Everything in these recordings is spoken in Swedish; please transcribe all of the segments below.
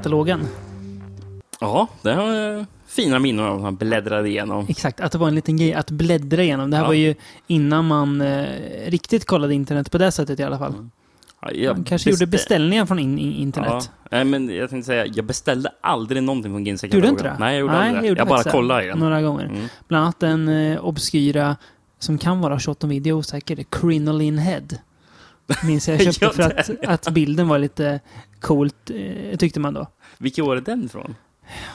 Ginsa-katalogen. Ja, det har jag fina minnen av att man bläddrade igenom. Exakt, att det var en liten grej att bläddra igenom. Det här Ja. var ju innan man eh, riktigt kollade internet på det sättet i alla fall. Ja, jag Man kanske gjorde bestä- beställningar från in, in, internet. Ja, nej, men jag tänkte säga, jag beställde aldrig någonting från Ginsa Gjorde du inte det? Nej, jag gjorde Nej, aldrig jag gjorde Jag bara kollade i den. Några gånger. Mm. Bland annat den eh, obskyra, som kan vara shot on video osäker, Crinoline Head. Minns jag köpte Ja, för att, att bilden var lite coolt, eh, tyckte man då. Vilket år är den ifrån?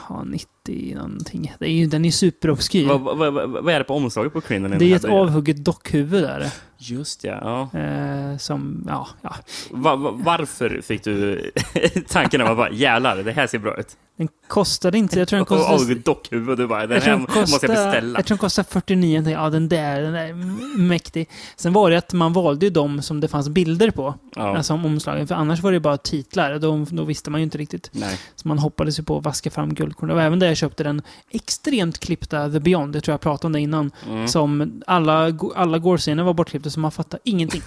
Ja, 90 någonting. Det är ju, den är superobskyr. Vad, vad, vad, vad är det på omslaget på Crinan? Det är ett avhugget dockhuvud där. Just ja. ja. Eh, som, ja, ja. Va, va, varför fick du tanken av att bara jävlar, det här ser bra ut? Den kostade inte, jag tror den Och kostade... och dockhuvud, du bara, den Jag tror här den måste jag beställa. jag tror den kostar 49. Jag tänkte, Ja, den där, den där är mäktig. Sen var det att man valde ju de som det fanns bilder på. Ja. Alltså om omslagen. För annars var det bara titlar. Då, då visste man ju inte riktigt. Nej. Så man hoppades ju på att vaska fram guldkorn. Det var även där jag köpte den extremt klippta The Beyond. Jag tror jag pratade om det innan. Mm. Som alla, alla gore-scener var bortklippta så man fattar ingenting.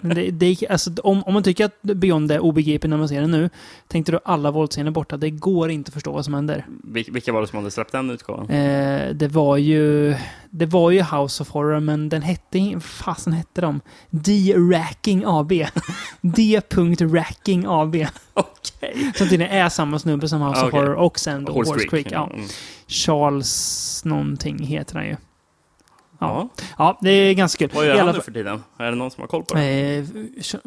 Det, det, alltså, om, om man tycker att Beyond är obegriplig när man ser den nu, tänkte du alla våldsscener borta. Det går inte att förstå vad som händer. Vil- Vilka var det som hade släppt den utgåvan? Eh, det var ju... Det var ju House of Horror, men den hette... Fasen hette de? D-Racking AB. D.Racking AB. Okej. Som tydligen är samma snubbe som House of Okej. Horror och sen då Horse Horse, Creek. Creek. Ja. Mm. Charles någonting heter han ju. Ja. Ja. det är ganska kul. Vad gör han nu för tiden? Är det någon som har koll på det? Eh,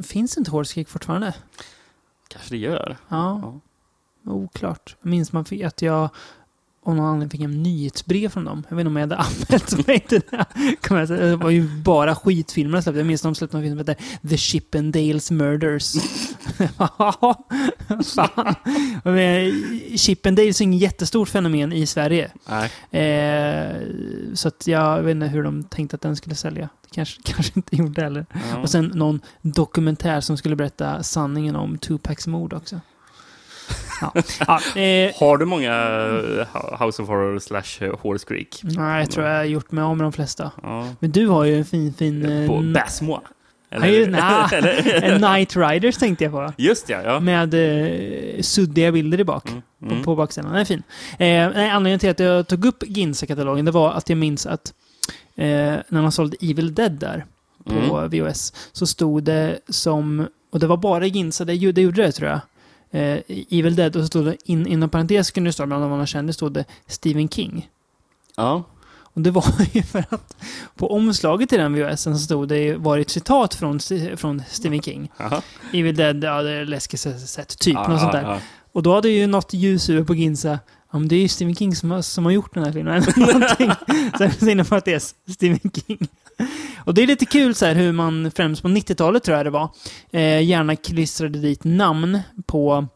finns inte Horse fortfarande? Kanske det gör. Ja. Ja. Oklart. Minns man att jag av någon anledning fick en nyhetsbrev från dem. Jag vet inte om jag hade anmält mig till det. Det var ju bara skitfilmer de släppte. Jag minns att de släppte en film som hette The Chippendales Murders. Ja, Fan. Men Chippendales är inget jättestort fenomen i Sverige. Eh, så att jag vet inte hur de tänkte att den skulle sälja. Kanske, kanske inte gjorde heller. Ja. Och sen någon dokumentär som skulle berätta sanningen om Tupacs mord också. Ja. Ja, eh, Har du många eh, House of Horror slash eh, Horse Creek? nej, jag tror jag har gjort mig av med de flesta. Ja. Men du har ju en fin, fin... eh, På n- Basmoa? Ja. Eller- en Night Riders tänkte jag på. Just det, ja. Med eh, suddiga bilder i bak. Mm. På, Mm. på baksidan. Den är fin. Eh, nej, anledningen till att jag tog upp Ginsa-katalogen, det var att jag minns att eh, när man sålde Evil Dead där på Mm. VHS, så stod det som, och det var bara Ginsa, det, gjorde- det gjorde det tror jag. Eh, Evil Dead, och så stod det in, inom parentes kunde det stå, bland annat vad man kände, stod det Stephen King. Ja. Och det var ju för att på omslaget till den VHSen så stod det var ett citat från, från Stephen King. Aha. Evil Dead, ja det är det läskigaste sätt, typ. Ja, något sånt där. Och då hade ju något ljus över på Ginsa. Ja, men det är ju Stephen King som har, som har gjort den här filmen. Eller någonting. Så inne på att det är Stephen King. Och det är lite kul så här hur man främst på 90-talet tror jag det var, eh, gärna klistrade dit namn på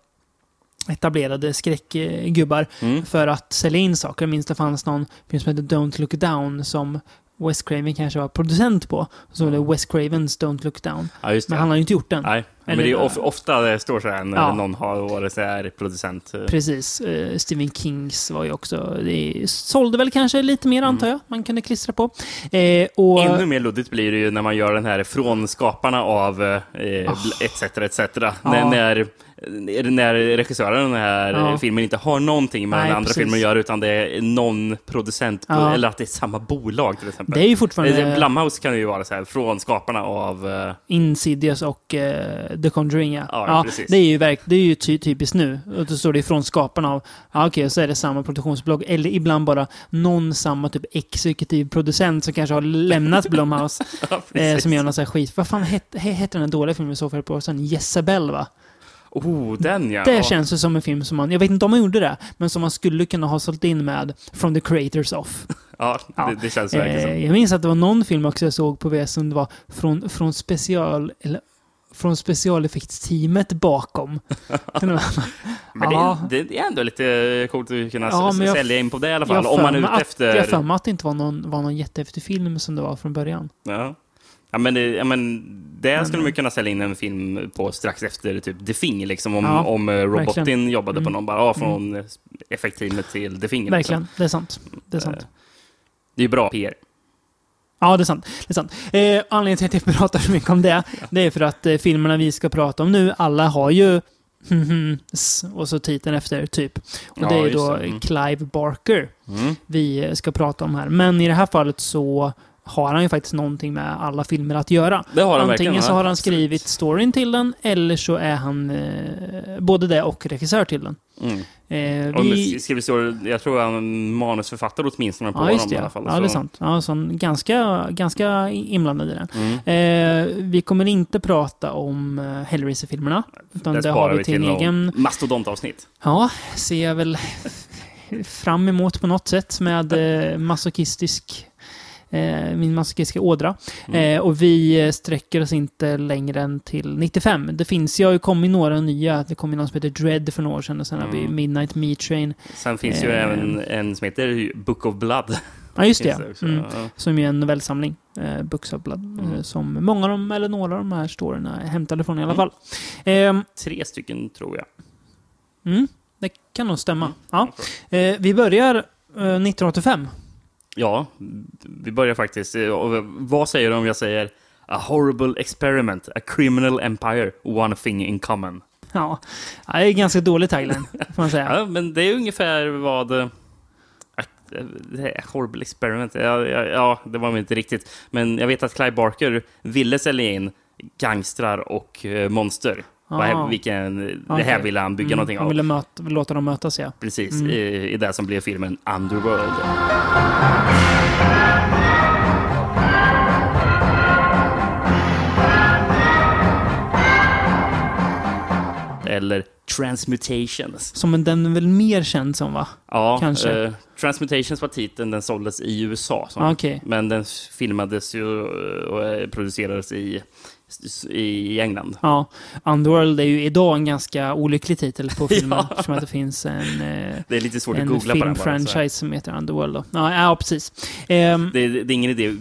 etablerade skräckgubbar Mm. för att sälja in saker. Jag minns det fanns någon film som hette Don't Look Down som Wes Craven kanske var producent på. Så stod det Wes Cravens Don't Look Down. Ja. Men han har ju inte gjort den. Nej, men Eller- det är of, ofta det står så här när Ja. någon har varit här producent. Precis. Eh, Stephen Kings var ju också... Det sålde väl kanske lite mer antar jag. Man kunde klistra på. Eh, och, Mm. Ännu mer luddigt blir det ju när man gör den här från skaparna av eh, Ah. etc. etc. När, när, när regissören av den här Ja. filmen inte har någonting med Nej, den andra precis. filmen att göra utan det är någon producent, Ja. eller att det är samma bolag till exempel. det är ju fortfarande Eh, Blumhouse kan ju vara så här, från skaparna av... eh, Insidious och eh, The Conjuring. Ja. Ja, det är ju, verk, det är ju ty typiskt nu. Och då står det ifrån skaparna av... Ja, okej, så är det samma produktionsbolag. Eller ibland bara någon samma typ exekutiv producent som kanske har lämnat Blumhouse. eh, som gör någon sån här skit. Vad fan hette hette den här dåliga filmen så för ett par år sedan? Jezebel, va? Oh, den ja. Det känns ju som en film som man, jag vet inte om man gjorde det, men som man skulle kunna ha sålt in med From the Creators of. Ja, Ja. Det, det känns verkligen så. Eh, jag minns att det var någon film också jag såg på VS som det var från, från special... Eller, från specialeffektsteamet bakom. Kan det? Men Ja. det, det är ändå lite coolt att kunna Ja, men jag- sälja in på det i alla fall. Om man är ute att- efter... Jag har för mig att det inte var någon, var någon jättehäftig film som det var från början. Ja. Ja, men det, ja, men det skulle man ju kunna sälja in en film på strax efter typ The Thing, liksom om, Ja, om eh, Robotin verkligen. jobbade på Mm. någon, bara ja, från mm. effektteamet till The Thing. Liksom. Verkligen, det är sant. Det är sant. Eh, Det är ju bra PR. Ja, det är sant. Det är sant. Eh, anledningen till att jag pratar så mycket om det, det är för att eh, filmerna vi ska prata om nu, alla har ju och så titeln efter, typ. Och Ja, det är då. Mm. Clive Barker Mm. vi ska prata om här. Men i det här fallet så har han ju faktiskt någonting med alla filmer att göra. Det har han Antingen verkligen. så har han skrivit storyn till den, eller så är han eh, både det och regissör till den. Mm. Eh, vi... skriver story, jag tror han är en manusförfattare åtminstone på Ja, honom det. i Ja, alla fall. ja det är så- sant. Ja, så han ganska, ganska inblandad i den. Mm. Eh, vi kommer inte prata om eh, Hellraiser-filmerna. Utan Det det, sparar har vi till en någon egen... mastodontavsnitt. Ja, ser jag väl fram emot på något sätt med eh, masochistisk... Eh, min masochistiska ådra. Mm. Eh, och vi eh, sträcker oss inte längre än till 95. Det finns ju, har ju kommit några nya. Det kom ju någon som heter Dread för några år sedan. Och sen har vi Mm. Midnight Meat Train. Sen finns ju Eh. även en som heter Book of Blood. Ja, just det. också. Mm. Ja. Som är en novellsamling. Eh, Books of Blood. Mm. Eh, som många av dem, eller några av de här storyna är hämtade från i alla Mm. fall. Ehm, Tre stycken tror jag. mm, det kan nog stämma. Mm. Ja. Eh, vi börjar eh, 1985. Ja, vi börjar faktiskt. eh, Vad säger du om jag säger A horrible experiment, a criminal empire, one thing in common. Ja, det är ganska dålig tagline, får man säga. Ja, men det är ungefär vad... eh, det är horrible experiment. Ja, ja, ja, det var väl inte riktigt. Men jag vet att Clive Barker ville sälja in gangstrar och eh, monster. Vad vilken, Det Okej. här ville han bygga Mm, någonting Han av. ville möta, låta dem mötas, ja. Precis, Mm. i, i det som blev filmen Underworld. Eller Transmutations. Som den är väl mer känd som, va? Ja, Kanske. Eh, Transmutations var titeln, den såldes i USA. som- Ah, Okej. Men den filmades ju eh, och eh, producerades i, i England. Ja. Underworld är ju idag en ganska olycklig titel på filmen. Ja. Eftersom att det finns en, eh, Det är lite svårt att en googla på den bara. som heter Underworld. Då. Ja, ja, precis. Ehm, Det är, det är ingen idé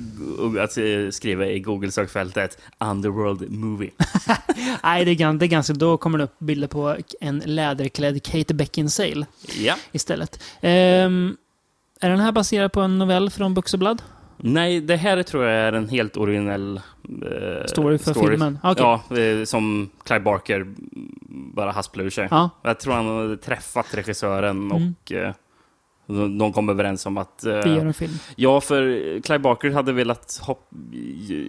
att eh, skriva i Google-sökfältet Underworld Movie. nej, det är, det är ganska... Då kommer det upp bilder på en läderklädd Kate Beckinsale Ja. istället. Ehm, är den här baserad på en novell från Blood? Nej, det här tror jag är en helt originell eh, Story för filmen? Okej. Ja, eh, som Clive Barker bara hasplar ur sig. Ja. Jag tror han hade träffat regissören Mm. och eh, de de kom överens om att... eh, Vi gör en film. Ja, för Clive Barker hade velat hopp,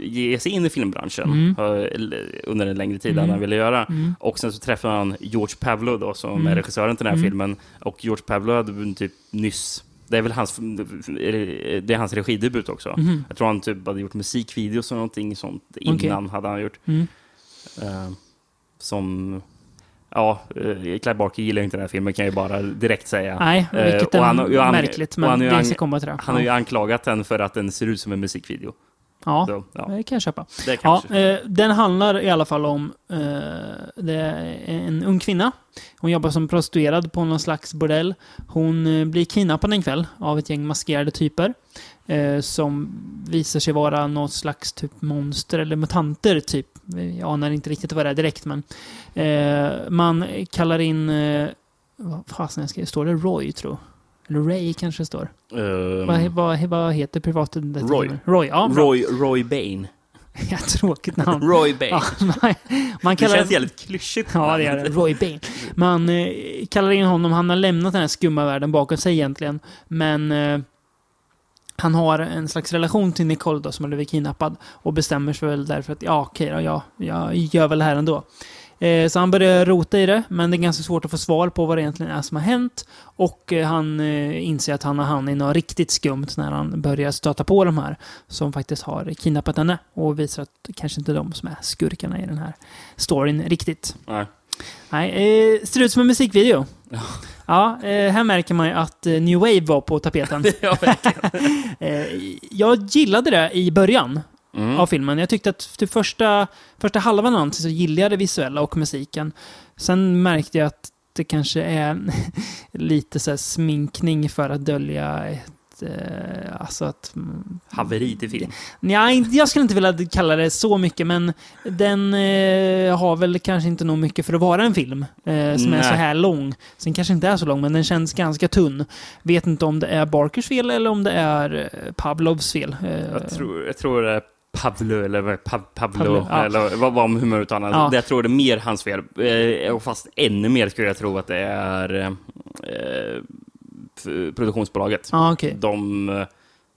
ge sig in i filmbranschen Mm. eh, under en längre tid Mm. än han ville göra. Mm. Och sen så träffade han George Pavlo då, som Mm. är regissören till den här Mm. filmen. Och George Pavlo hade typ nyss... Det är väl hans, det är hans regidebut också. Mhm. Jag tror han typ hade gjort musikvideos och någonting sånt innan hade han gjort. Mm. Eh, som... Ja, uh, Clive Barker gillar inte den här filmen kan jag ju bara direkt säga. Nej, Eh, vilket och är han- märkligt, men han det ska komma till det. Han har ju anklagat den för att den ser ut som en musikvideo. Ja, Så, ja, det kan jag köpa. det Ja, kanske. eh, den handlar i alla fall om eh, det är en ung kvinna. Hon jobbar som prostituerad på någon slags bordell. Hon eh, blir kidnappad en kväll av ett gäng maskerade typer. Eh, som visar sig vara något slags typ monster eller mutanter typ. Jag anar inte riktigt vad det är direkt men. Eh, man kallar in... Eh, vad fasen jag ska Står det Roy tror Eller Ray kanske det står. Ehm, Vad, vad, vad heter privatdetektiven? Roy. Roy, ja. bra. Roy, Roy Bane. Ja, tråkigt namn. Roy Bane. Ja, man, man det kallar känns jävligt klyschigt. Ja, det är det. Roy Bane. Man eh, kallar in honom. Han har lämnat den här skumma världen bakom sig egentligen. Men eh, han har en slags relation till Nicole då, som har blivit kidnappad. Och bestämmer sig väl därför att, ja okej då, ja, jag gör väl det här ändå. Eh, så han börjar rota i det, men det är ganska svårt att få svar på vad det egentligen är som har hänt. Och eh, han eh, inser att han har hamnat i något riktigt skumt när han börjar stöta på de här som faktiskt har kidnappat henne. Och visar att det kanske inte är de som är skurkarna i den här storyn riktigt. Nej. Nej, eh, ser ut som en musikvideo. Ja. Ja, eh, här märker man ju att New Wave var på tapeten. ja, eh, jag gillade det i början Mm. av filmen. Jag tyckte att till första, första halvan av så gillade jag det visuella och musiken. Sen märkte jag att det kanske är lite så sminkning för att dölja ett... Eh, alltså att... Haveri till film. Nej, jag skulle inte vilja kalla det så mycket, men den eh, har väl kanske inte nog mycket för att vara en film eh, som är Nej. så här lång. Sen kanske inte är så lång, men den känns ganska tunn. Vet inte om det är Barkers fel eller om det är eh, Pavlovs fel. Eh, Jag tror, jag tror det är Pavlo, eller vad- Pa- Pablo, Pablo, ja. eller vad, vad hur man uttalar Ja. det. Jag tror det är mer hans fel. Eh, och fast ännu mer skulle jag tro att det är eh, produktionsbolaget. Ja, okej. De eh,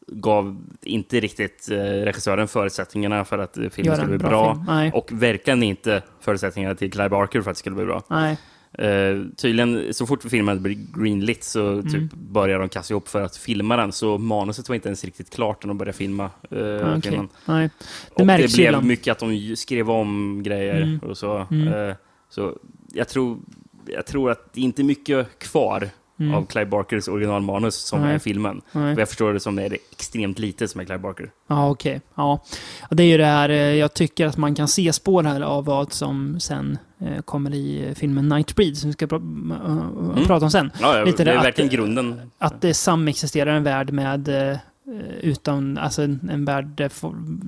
gav inte riktigt eh, regissören förutsättningarna för att filmen Göra skulle bli bra bra. Och verkligen inte förutsättningarna till Clive Barker för att det skulle bli bra. Nej. Eh, tydligen, så fort filmen blir greenlit så Mm. typ börjar de kasta ihop för att filma den. Så manuset var inte ens riktigt klart när de började filma eh, Okej. filmen. Nej. Det och det blev mycket att de skrev om grejer Mm. och så. Mm. Eh, så jag tror, jag tror att det är inte mycket kvar Mm. av Clive Barkers originalmanus som Nej. är filmen. Nej. Och jag förstår det som det är det extremt lite som är Clive Barker. Ja, okej. Ja. Och Det är ju det här, eh, jag tycker att man kan se spår här av vad som sen eh, kommer i eh, filmen Nightbreed, som vi ska pra- eh, prata om sen. Ja, ja, Lite det är att- verkligen grunden. Att det samexisterar en värld med utan, alltså en, en värld där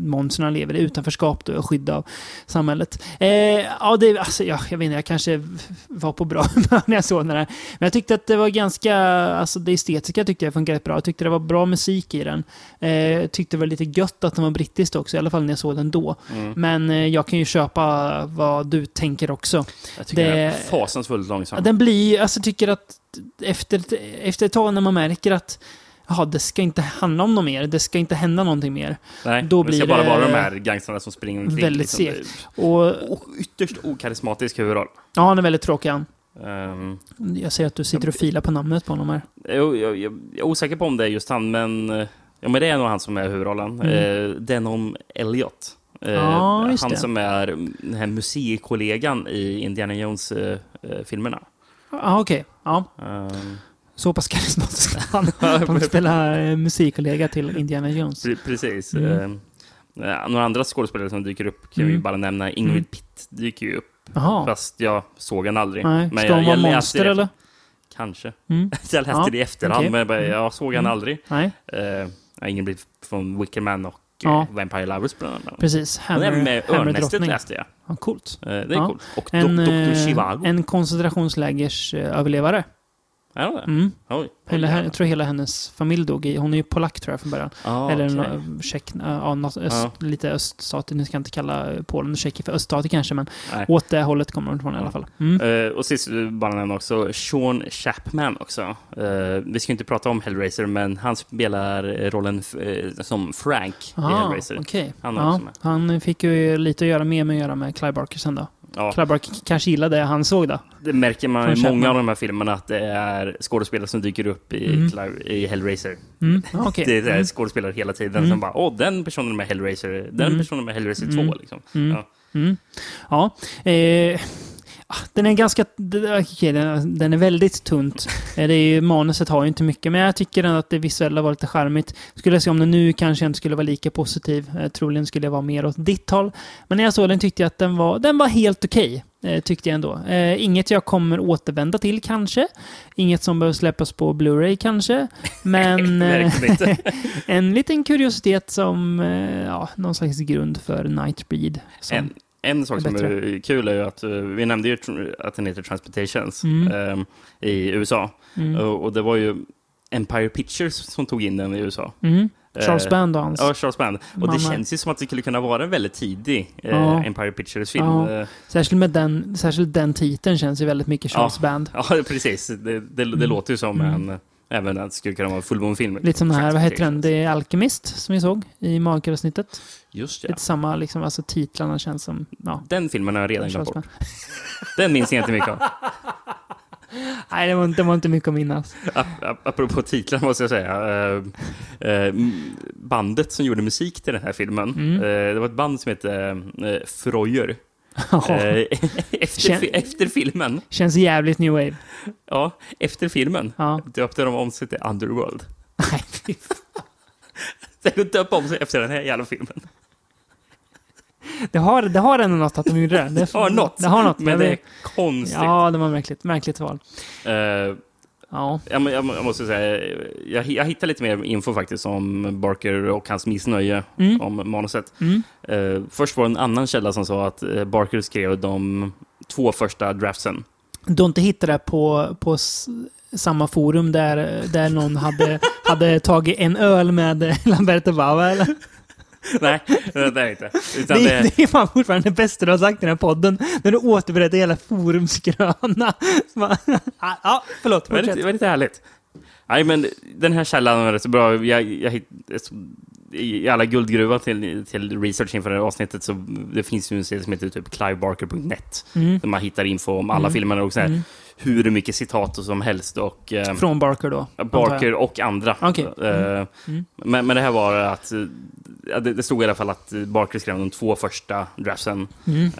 monstren lever i utanförskap då, och skydd av samhället. Eh, ja, det, alltså, ja, jag vet inte, jag kanske var på bra humör när jag såg den här. Men jag tyckte att det var ganska, alltså det estetiska tyckte jag funkade bra. Jag tyckte det var bra musik i den. Eh, tyckte det var lite gött att den var brittisk också, i alla fall när jag såg den då. Mm. Men eh, jag kan ju köpa vad du tänker också. Jag tycker det- den är fasansfullt långsam. Den blir, alltså tycker att efter, efter ett tag när man märker att jaha, det ska inte handla om något mer, det ska inte hända någonting mer. Nej, då det ska blir bara vara de här gangstrarna som springer omkring. väldigt liksom. segt. Och Och ytterst okarismatisk huvudroll. ja, han är väldigt tråkig han. Um, Jag ser att du sitter och filar på namnet på honom här. jag, jag, jag, jag är osäker på om det är just han, men, eh, ja, men det är nog han som är huvudrollen. Mm. Eh, Denom Elliot. Eh, Ja, han det. som är den här musikkollegan i Indiana Jones-filmerna. Ja, okej. Ja, Um, så pass karismatisk han. Han spelar eh, musikkollega till Indiana Jones. pre- precis. Mm. Eh, eh, några andra skådespelare som dyker upp kan vi Mm. bara nämna. Ingrid Mm. Pitt dyker ju upp, Jaha. fast jag såg han aldrig. Nej. Men Ska hon vara monster det- eller? Kanske. Mm. Jag läste Ja, det i efterhand, okej. men jag, bara, Mm. jag såg han Mm. aldrig. Nej, Uh, Ingrid från Wicker Man och Ja. eh, Vampire Lovers bland annat. precis. Hammer, med Hammerdrottning. läste jag. Ja, coolt. Eh, det är Ja. coolt. Och En, Dr. eh, Chivago. en koncentrationslägers eh, överlevare. Är hon det? Mm. Oj. Hela, jag tror hela hennes familj dog i. Hon är ju polack tror jag från början. Ah, Eller tjeck, ja, något öst, Ja. lite öststater. Nu ska jag inte kalla Polen och Tjeckien för öststater kanske, men Nej. åt det hållet kommer de ifrån i alla fall. Mm. Eh, och sist eh, bara nämna också Sean Chapman också. Eh, vi ska inte prata om Hellraiser, men han spelar rollen eh, som Frank i Ah, Hellraiser. okej. Han Ja, han fick ju lite att göra med med att göra med Clive Barker sen då. Ja, Barker kanske gillade det han såg då. det märker man i många av de här filmerna att det är skådespelare som dyker upp i, Mm. Clive, i Hellraiser. Mm. ja, Okej. Det är Mm. skådespelare hela tiden Mm. som bara åh, den personen är med Hellraiser, den Mm. personen med Hellraiser Mm. 2. Liksom. Mm. Ja. Mm. Ja. Eh, den är ganska... okej, den, är väldigt tunt. Eh, det är ju, manuset har ju inte mycket, men jag tycker ändå att det visuella var lite charmigt. Skulle jag se om den nu kanske jag inte skulle vara lika positiv. Eh, troligen skulle jag vara mer åt ditt håll. Men när jag såg den tyckte jag att den var, den var helt okej. Eh, tyckte jag ändå. Eh, inget jag kommer återvända till kanske. Inget som behöver släppas på Blu-ray kanske. Men... eh, en liten kuriositet som eh, ja, någon slags grund för Nightbreed. Som, En, en sak som är kul är ju att eh, vi nämnde ju att den heter Transportations Mm. ehm, i USA. mm, Och, det var ju Empire Pictures som tog in den i USA. mm, Charles Eh, Band och hans. Ja, Charles Band. Och Mamma. det känns ju som att det skulle kunna vara en väldigt tidig eh, Ja. Empire Pictures-film. Ja. Ja. Särskilt, med den, särskilt den titeln känns ju väldigt mycket Charles Ja. Band. ja, precis. Det, det, det Mm. låter ju som Mm. en... Även att det skulle kunna vara en fullmånefilm. Lite som den här, vad heter den? Det är Alchemist som vi såg i magkaravsnittet. Just ja. Lite samma, liksom, alltså titlarna känns som, ja. Den filmen har jag redan glömt bort. Den minns jag inte mycket av. Nej, det var, inte- det var inte mycket att minnas. Ap- ap- Apropå titlar måste jag säga. eh, eh, bandet som gjorde musik till den här filmen, Mm. eh, det var ett band som hette Freuer. Eh, efter, Kän- efter filmen, Känns jävligt new wave. ja, efter filmen Ja. döpte de om sig till Underworld. Nej, fy fan. De döpte om sig efter den här jävla filmen. det har, det har ändå något att de gjorde det. Det har något, Det har något. Men det är konstigt. Ja, det var märkligt. Märkligt val. Eh, Ja. jag, jag, jag måste säga, jag, jag hittade lite mer info faktiskt om Barker och hans missnöje Mm. om manuset. Mm. Eh, först var det en annan källa som sa att eh, Barker skrev de två första draftsen. Du har inte hittat det på, på samma forum där, där någon hade, hade tagit en öl med Lamberto Bava, eller? Nej, det är inte. Utan Det, det, det är fan fortfarande det bästa du har sagt i den här podden. När du återberättar hela forumskröna. Så bara- ja, förlåt. Fortsätt. det var lite härligt. Nej, men den här källan var rätt så bra. Jag, jag, I alla guldgruvan till, till research inför det här avsnittet så det finns ju en sida som heter typ clivebarker.net. Mm. Där man hittar info om alla Mm. filmerna och så här, Mm. Hur mycket citat som helst. Och, eh, Från Barker då? Barker och andra. Okej. Eh, Mm. Men, men det här var att, eh, det, det stod i alla fall att Barker skrev de två första draftsen. Mm.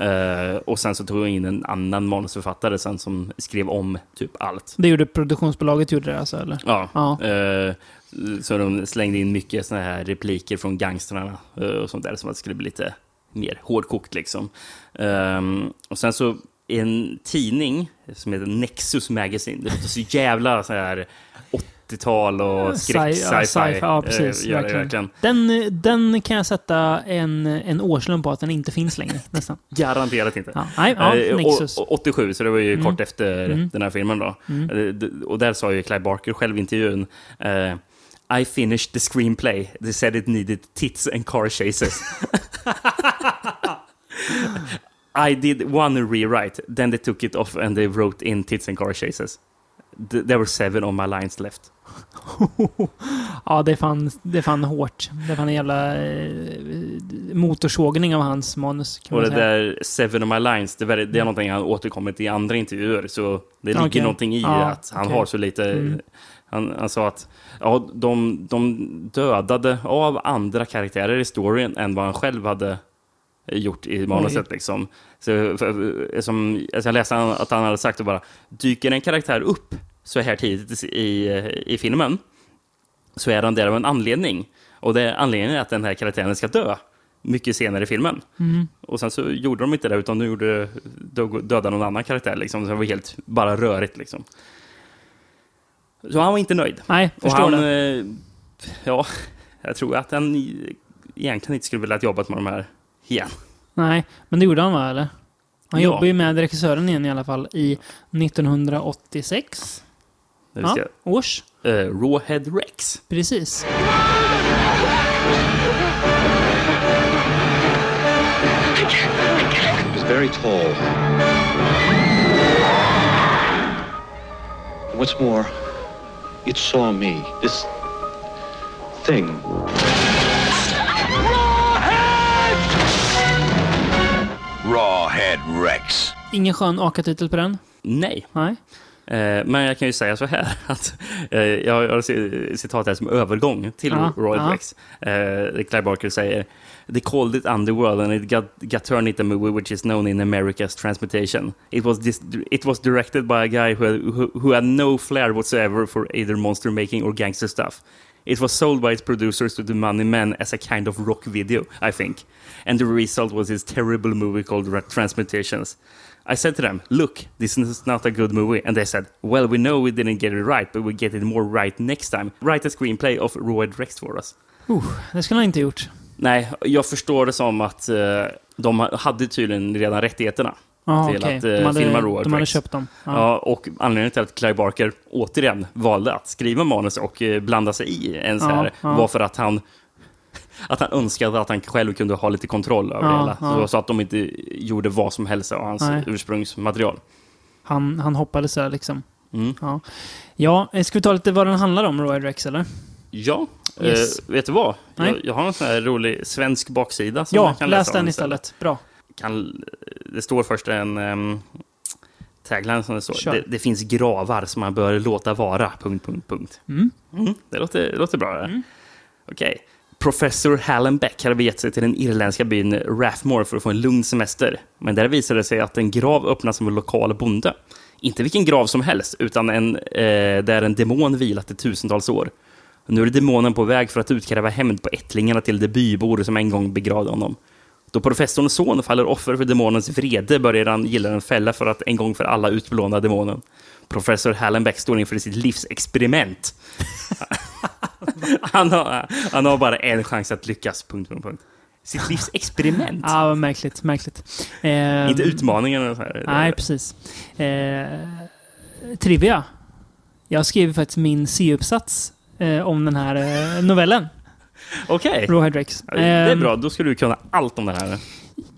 Eh, och sen så tog jag in en annan manusförfattare sen som skrev om typ allt. Det gjorde produktionsbolaget, gjorde det alltså? Eller? Ja. Ja. Eh, så de slängde in mycket såna här repliker från gangstrarna eh, och sånt där som att det skulle bli lite mer hårdkokt liksom. Ehm, och sen så en tidning som heter Nexus Magazine. Det låter så jävla så här 80-tal och skräck, Sci- ja, sci-fi. ja, precis, eh, gör det verkligen. verkligen. Den, den kan jag sätta en, en årslön på att den inte finns längre. Nästan. Garanterat inte. Ja, nej, ja, Eh, Nexus. och- och 87, så det var ju Mm. kort efter Mm. den här filmen då. Mm. Eh, Och där sa ju Clive Barker själv i intervjun I finished the screenplay. They said it needed tits and car chases. I did one rewrite, then they took it off and they wrote in tits and car chases. Th- There were seven of my lines left. ja, det är, fan, det är fan hårt. Det är fan en jävla eh, motorsågning av hans manus. Kan Och man det säga. där seven of my lines, det, var, det är någonting han återkommit i andra intervjuer. Så det ligger Okej. någonting i Ja, att han okej. har så lite... Mm. Han, han sa att ja, de, de dödade av andra karaktärer i storyn än vad han själv hade gjort i manuset. Liksom. Så, för, som, alltså jag läste att han hade sagt att bara, dyker en karaktär upp så här tidigt i, i filmen så är han där av en anledning. Och det anledningen är att den här karaktären ska dö mycket senare i filmen. Mm. Och sen så gjorde de inte det, utan de gjorde, dödade någon annan karaktär. Liksom. Så det var helt bara rörigt. Liksom. Så han var inte nöjd. Nej, Och han, det. eh, ja, jag tror att han egentligen inte skulle vilja jobba med de här igen. Nej, men det gjorde han va, eller? Han Ja. jobbar ju med regissören igen i alla fall i 1986 Det vill ja, års. eh, Rawhead Rex. Precis. It was very tall. What's more, it saw me. This thing. Rawhead Rex. Ingen skön AKA-titel på den. Nej, Nej. eh, men jag kan ju säga så här att eh, jag har ci- citat här som övergång till Ja, Rawhead ja. Rex. Eh, Clive Barker säger They called it Underworld and it got, got turned into a movie which is known in America's transmutation. It was, dis it was directed by a guy who had, who, who had no flair whatsoever for either monster making or gangster stuff. It was sold by its producers to the Money Men as a kind of rock video, I think. And the result was this terrible movie called Ra- Transmutations. I said to them, Look, this is not a good movie. And they said, Well, we know we didn't get it right, but we get it more right next time. Write a screenplay of Royd Rex for us. Uh, det skulle han inte gjort. Nej, jag förstår det som att eh, de hade tydligen redan rättigheterna. Ja, Till okej. att, eh, De hade, filma Road de hade köpt dem. Ja. Ja. och anledningen till att Clive Barker återigen valde att skriva manus och eh, blanda sig i en så Ja, här ja. var för att han att han önskade att han själv kunde ha lite kontroll över Ja, det hela. ja. Så, så att de inte gjorde vad som helst av hans Nej. ursprungsmaterial. Han, han hoppades där liksom. Mm. Ja. ja, eh, ska vi ta lite vad den handlar om, Roy Rex, eller? Ja, Yes. eh, vet du vad? Jag, jag har en sån här rolig svensk baksida som Ja, man kan läs läsa om den istället. Bra. Kan, det står först en um, tagline som det står. Det, det finns gravar som man bör låta vara. Punkt, punkt, punkt. Mm. Mm, det, låter, det låter bra. Mm. Okej. Professor Hallen Beck hade begett sig till den irländska byn Rathmore för att få en lugn semester. Men där visade det sig att en grav öppnas som en lokal bonde. Inte vilken grav som helst, utan en, eh, där en demon vilat i tusentals år. Nu är demonen på väg för att utkräva hämnd på ättlingarna till de bybor som en gång begravde honom. Då professorns son faller offer för demonens vrede börjar han gilla en fälla för att en gång för alla utplåna demonen. Professor Hallenbeck står inför sitt livsexperiment. han, har, han har bara en chans att lyckas. Punkt, punkt, punkt. Sitt livsexperiment. Ja, vad märkligt. Märkligt. Eh, Inte utmaningen. och Så här. Nej, precis. Eh, trivia. Jag skrev faktiskt min C-uppsats eh, om den här eh, novellen. Okej. Rawhide Rex. Ja, Det är Ehm, bra, då ska du kunna allt om det här.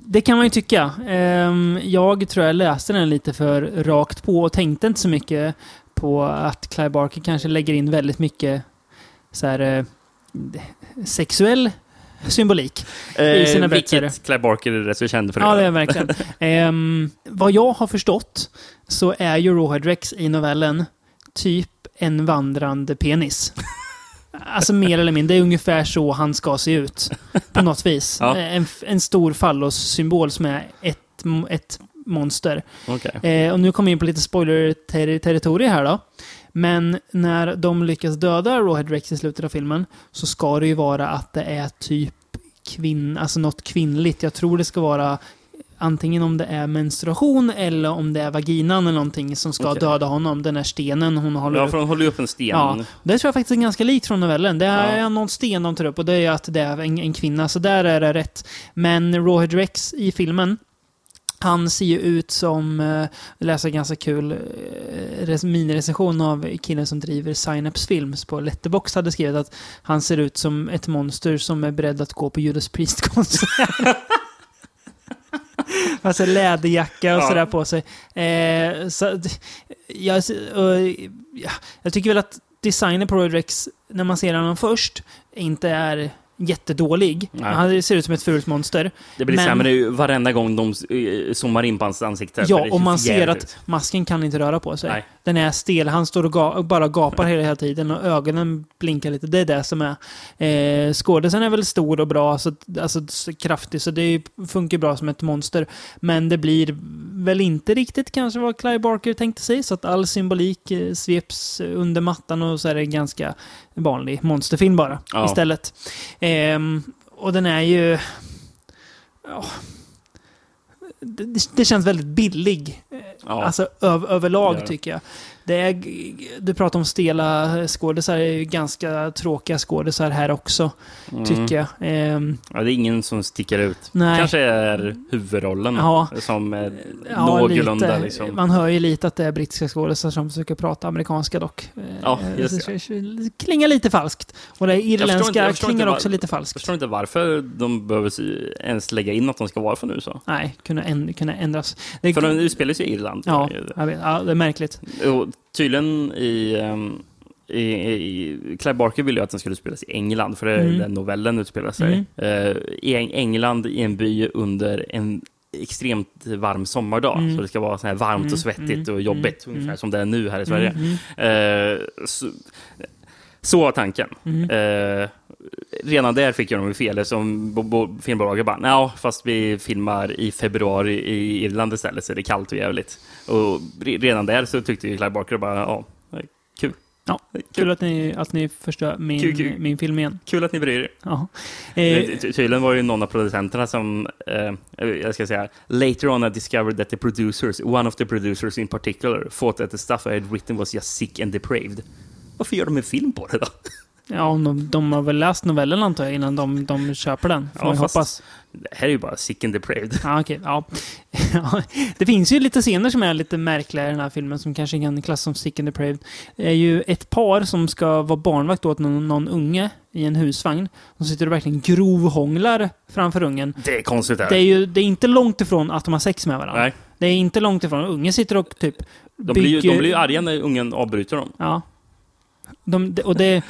Det kan man ju tycka. Ehm, jag tror jag läste den lite för rakt på och tänkte inte så mycket på att Clive Barker kanske lägger in väldigt mycket så här, eh, sexuell symbolik. I sina berättelser. Vilket Clive Barker är rätt så känd för. Ja, det är verkligen. Ehm, vad jag har förstått så är ju Rawhide Rex i novellen typ en vandrande penis. Alltså mer eller mindre, det är ungefär så han ska se ut. På något vis. Ja. En, en stor fallos-symbol som är ett, ett monster. Okej. Eh, och nu kommer vi in på lite spoiler-territorium här då. Men när de lyckas döda Rawhead Rex i slutet av filmen så ska det ju vara att det är typ kvinn, alltså något kvinnligt. Jag tror det ska vara antingen om det är menstruation eller om det är vaginan eller någonting som ska Okej. döda honom. Den här stenen hon håller Ja, upp. för hon håller upp en sten. Ja, det tror jag faktiskt är ganska likt från novellen. Det är Ja. någon sten de tar upp och det är att det är en, en kvinna, så där är det rätt. Men Rawhead Rex i filmen, han ser ju ut som, eh, jag läste en ganska kul eh, minirecension av killen som driver Synapse Films på Letterbox hade skrivit att han ser ut som ett monster som är beredd att gå på Judas Priest-konsert. Alltså läderjacka och Ja. sådär på sig. Eh, så, jag, ja, jag tycker väl att designen på Road Rex, när man ser honom först, inte är jättedålig. Nej. Han ser ut som ett fult monster. Det blir Men- sämre varenda gång de eh, zoomar in på hans ansikte. Ja, och man ser att masken kan inte röra på sig. Nej. Den är stel. Han står och ga bara gapar hela, hela tiden och ögonen blinkar lite. Det är det som är... Eh, skådisen är väl stor och bra, så, alltså så kraftig, så det funkar bra som ett monster. Men det blir väl inte riktigt kanske vad Clive Barker tänkte sig, så att all symbolik eh, sveps under mattan och så är det en ganska vanlig monsterfilm bara Ja. istället. Ehm, och den är ju... Det, det- det känns väldigt billig. Ja. Alltså öv, överlag det. tycker jag. Det är, du pratar om stela skådisar, det är ganska tråkiga skådisar här också, Mm. tycker jag. Ehm, Ja, det är ingen som sticker ut. nej. Kanske är huvudrollen Ja. som är Ja, någorlunda lite. liksom. Man hör ju lite att det är brittiska skådisar som försöker prata amerikanska dock. Ja, Eh, just det klingar klingar lite falskt. Och det inte- irländska jag förstår klingar inte också var- lite Jag falskt. förstår inte varför de behöver ens lägga in att de ska vara från USA. Nej, kunna, änd- kunna ändras. Det, För de utspelar sig i Irland. ja, jag vet, ja, det är märkligt. Och tydligen i, ehm, i, i... Clive Barker ville ju att den skulle spelas i England, för det är Mm. där novellen utspelar sig. Eh, I Eng- England, i en by under en extremt varm sommardag. Mm. Så det ska vara så här varmt Mm, och svettigt mm, och jobbigt, mm, ungefär mm. som det är nu här i Sverige. Mm, mm, Eh, så, så var tanken. mm. Eh, redan där fick jag dem fel, som bo- bo- filmbolaget bara, "Nja, fast vi filmar i februari i Irland istället, så är det kallt och jävligt. Och re- redan där så tyckte ju Clive Barker bara, ja, kul. Ja, Kul, Kul att ni, att ni förstör min, Kul, kul. min film igen. kul att ni bryr er. Ja. Eh, ty- Tydligen var det ju någon av producenterna som, eh, jag ska säga, later on I discovered that the producers, one of the producers in particular, thought that the stuff I had written was just sick and depraved. Varför gör de en film på det då? Ja, om de, de har väl läst novellen antar jag innan de, de köper den. Får Ja, hoppas. Det här är ju bara sick and depraved. Ja, okej. ja. Det finns ju lite scener som är lite märkliga i den här filmen som kanske kan klassas som sick and depraved. Det är ju ett par som ska vara barnvakt åt någon, någon unge i en husvagn. De sitter och verkligen grovhånglar framför ungen. Det är konstigt här. Det är ju det är inte långt ifrån att de har sex med varandra. Nej, Det är inte långt ifrån. Ungen sitter och typ de blir, ju, de blir ju arga när ungen avbryter dem. Ja. De, och det,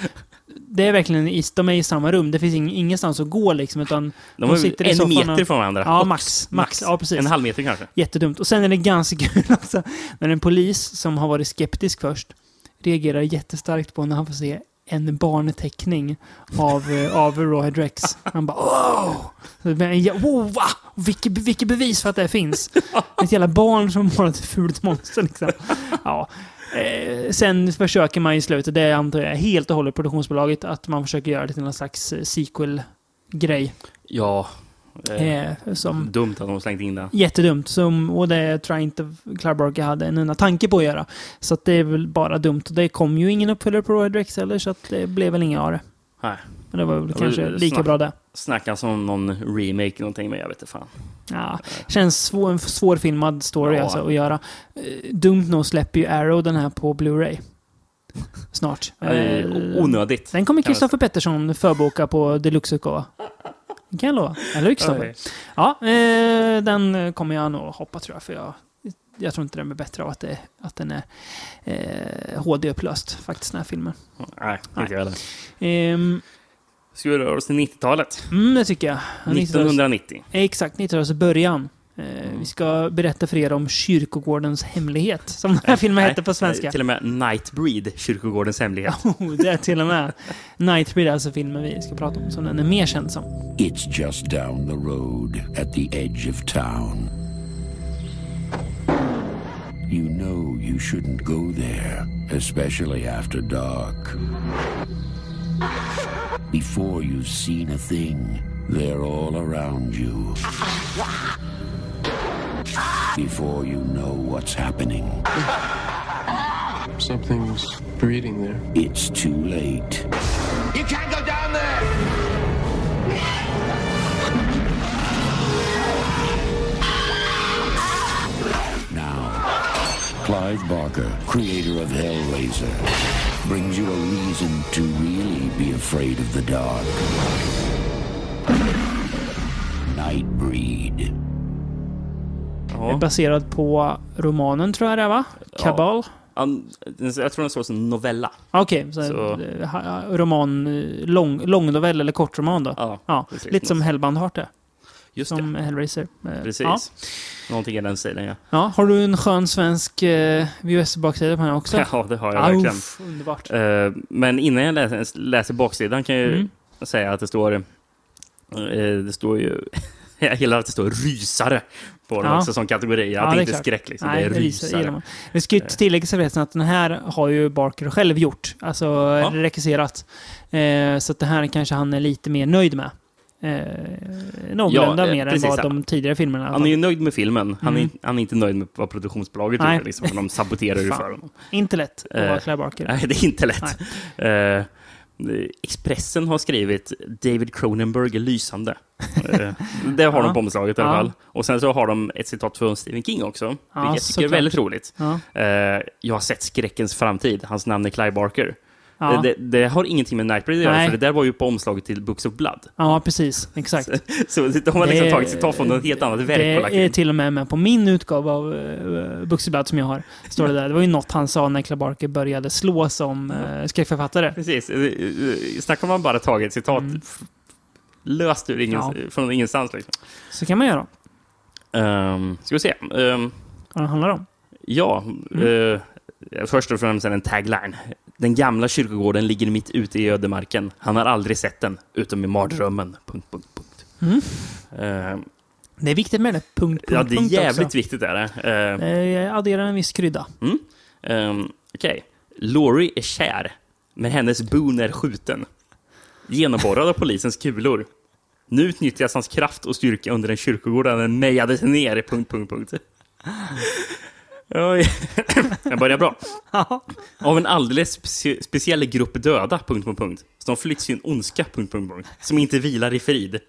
det är verkligen, i, de är i samma rum. Det finns ing, ingenstans att gå liksom, utan De, De sitter i en soffan meter och- från varandra. Ja, Och max, max. Ja, precis. En halv meter kanske. jättedumt. Och sen är det ganska kul också, när en polis som har varit skeptisk först reagerar jättestarkt på när han får se en barnteckning av, eh, av Rawhead Rex. Han bara jä- wow va? Vilket, vilket bevis för att det finns! Ett jävla barn som målat ett fult monster liksom. Ja. Eh, sen försöker man i slutet, det antar jag helt och hållet produktionsbolaget, att man försöker göra det till någon slags eh, sequel-grej. Ja. Eh, Eh, som Dumt att de slängt in det. Jättedumt. Som, och det tror jag inte Clive Barker hade en enda tanke på att göra. Så att det är väl bara dumt. Det kom ju ingen uppföljare på Red Rex heller, så att det blev väl inga av det. Nej. Men det var väl var kanske ju lika bra det. Snackas om någon remake någonting, men jag vet inte fan. Ja, känns svår, en svårfilmad story Ja. alltså att göra. Eh, Dumt nog släpper ju Arrow den här på Blu-ray. Snart. Eh, onödigt. Den kommer Kristoffer Pettersson förboka på deluxe-utgåva. Det kan jag lova. Eller Kristoffer? Ja, eh, den kommer jag nog hoppa tror jag. För jag, jag tror inte den blir bättre av att, det, att den är eh, HD-upplöst faktiskt, den här filmen. Nej, inte jag heller. Ehm, Ska vi röra oss till 90-talet? mm, det tycker jag. 90-talets 1990. Exakt, 90-talets början. Eh, Vi ska berätta för er om Kyrkogårdens hemlighet, som den här filmen hette på svenska. Till och med Nightbreed, Kyrkogårdens hemlighet. Oh, det är till och med. Nightbreed är alltså filmen vi ska prata om, som den är mer känd som. It's just down the road at the edge of town. You know you shouldn't go there, especially after dark. Before you've seen a thing, they're all around you. Before you know what's happening, Something's breeding there. it's too late. You can't go down there! Now, Clive Barker, creator of Hellraiser, brings you a reason to really be afraid of the dark. Nightbreed. Är Ja. baserad på romanen, tror jag det är, va? Kabal? Han- Jag tror den står som novella. Okej, så, Så- eh, roman, eh, lång, långnovell eller kortroman då? Ja, Ja, lite som Hellbound Heart är, Just som det. Hellraiser. Eh, Precis. Ja. Någonting i den stilen, ja. ja, har du en skön svensk eh, VHS-baksida på den också? Ja, det har jag verkligen. Auff, underbart. Eh, men innan jag läser, läser baksidan kan jag ju Mm. säga att det står... eh, det står ju... jag gillar att det står rysare på den Ja. också som kategori. Ja, Att det det är inte är klart. skräck, liksom. Nej, det är rysare. Vi ska ju tillägga sig förresten att den här har ju Barker själv gjort. Alltså regisserat. Eh, så att det här kanske han är lite mer nöjd med. Eh, någorlunda Ja, eh, mer än precis. vad de tidigare filmerna Han är fall. ju nöjd med filmen. Han, Mm. är, han är inte nöjd med vad produktionsbolaget gjorde. Liksom, de saboterar ju för honom. Inte lätt att Eh, vara Clive Barker. Nej, det är inte lätt. Eh, Expressen har skrivit David Cronenberg är lysande. Det har Ja. de på omslaget i alla Ja. fall. Och sen så har de ett citat från Stephen King också, vilket jag tycker är väldigt roligt. Ja. Jag har sett skräckens framtid. Hans namn är Clive Barker. Ja. Det, det har ingenting med Nightbreed att göra, för det där var ju på omslaget till Books of Blood. ja, precis. Exakt. Så de har liksom Det- tagit citat från ett helt annat verk Det är till och med med på min utgåva av uh, Buxeblad som jag har. Står det där. Det var ju något han sa när Barker började slå som uh, skräckförfattare. Precis. Eh, eh, Snacka om man bara tagit citat Mm. löst ur ingen, Ja. från ingenstans. Liksom. Så kan man göra. Um, ska vi se. Um, Vad det handlar om. ja, Mm. eh, först och främst en tagline. Den gamla kyrkogården ligger mitt ute i ödemarken. Han har aldrig sett den, utom i mardrömmen. Punkt, punkt, punkt. Mm. Ehm, Det är viktigt med det. Punkt, punkt, ja, det är punkt jävligt också. viktigt. Är det. Ehm, Det adderar en viss krydda. Um, Okej. Laurie är kär, men hennes Boone är skjuten. Genomborrad av polisens kulor. Nu utnyttjas hans kraft och styrka under en kyrkogård där den mejades ner. Punkt, punkt, punkt. Jag börjar bra. Av en alldeles specie- speciell grupp döda. Punkt, punkt, punkt. Som flytt sin ondska. Punkt, punkt, punkt. Som inte vilar i frid.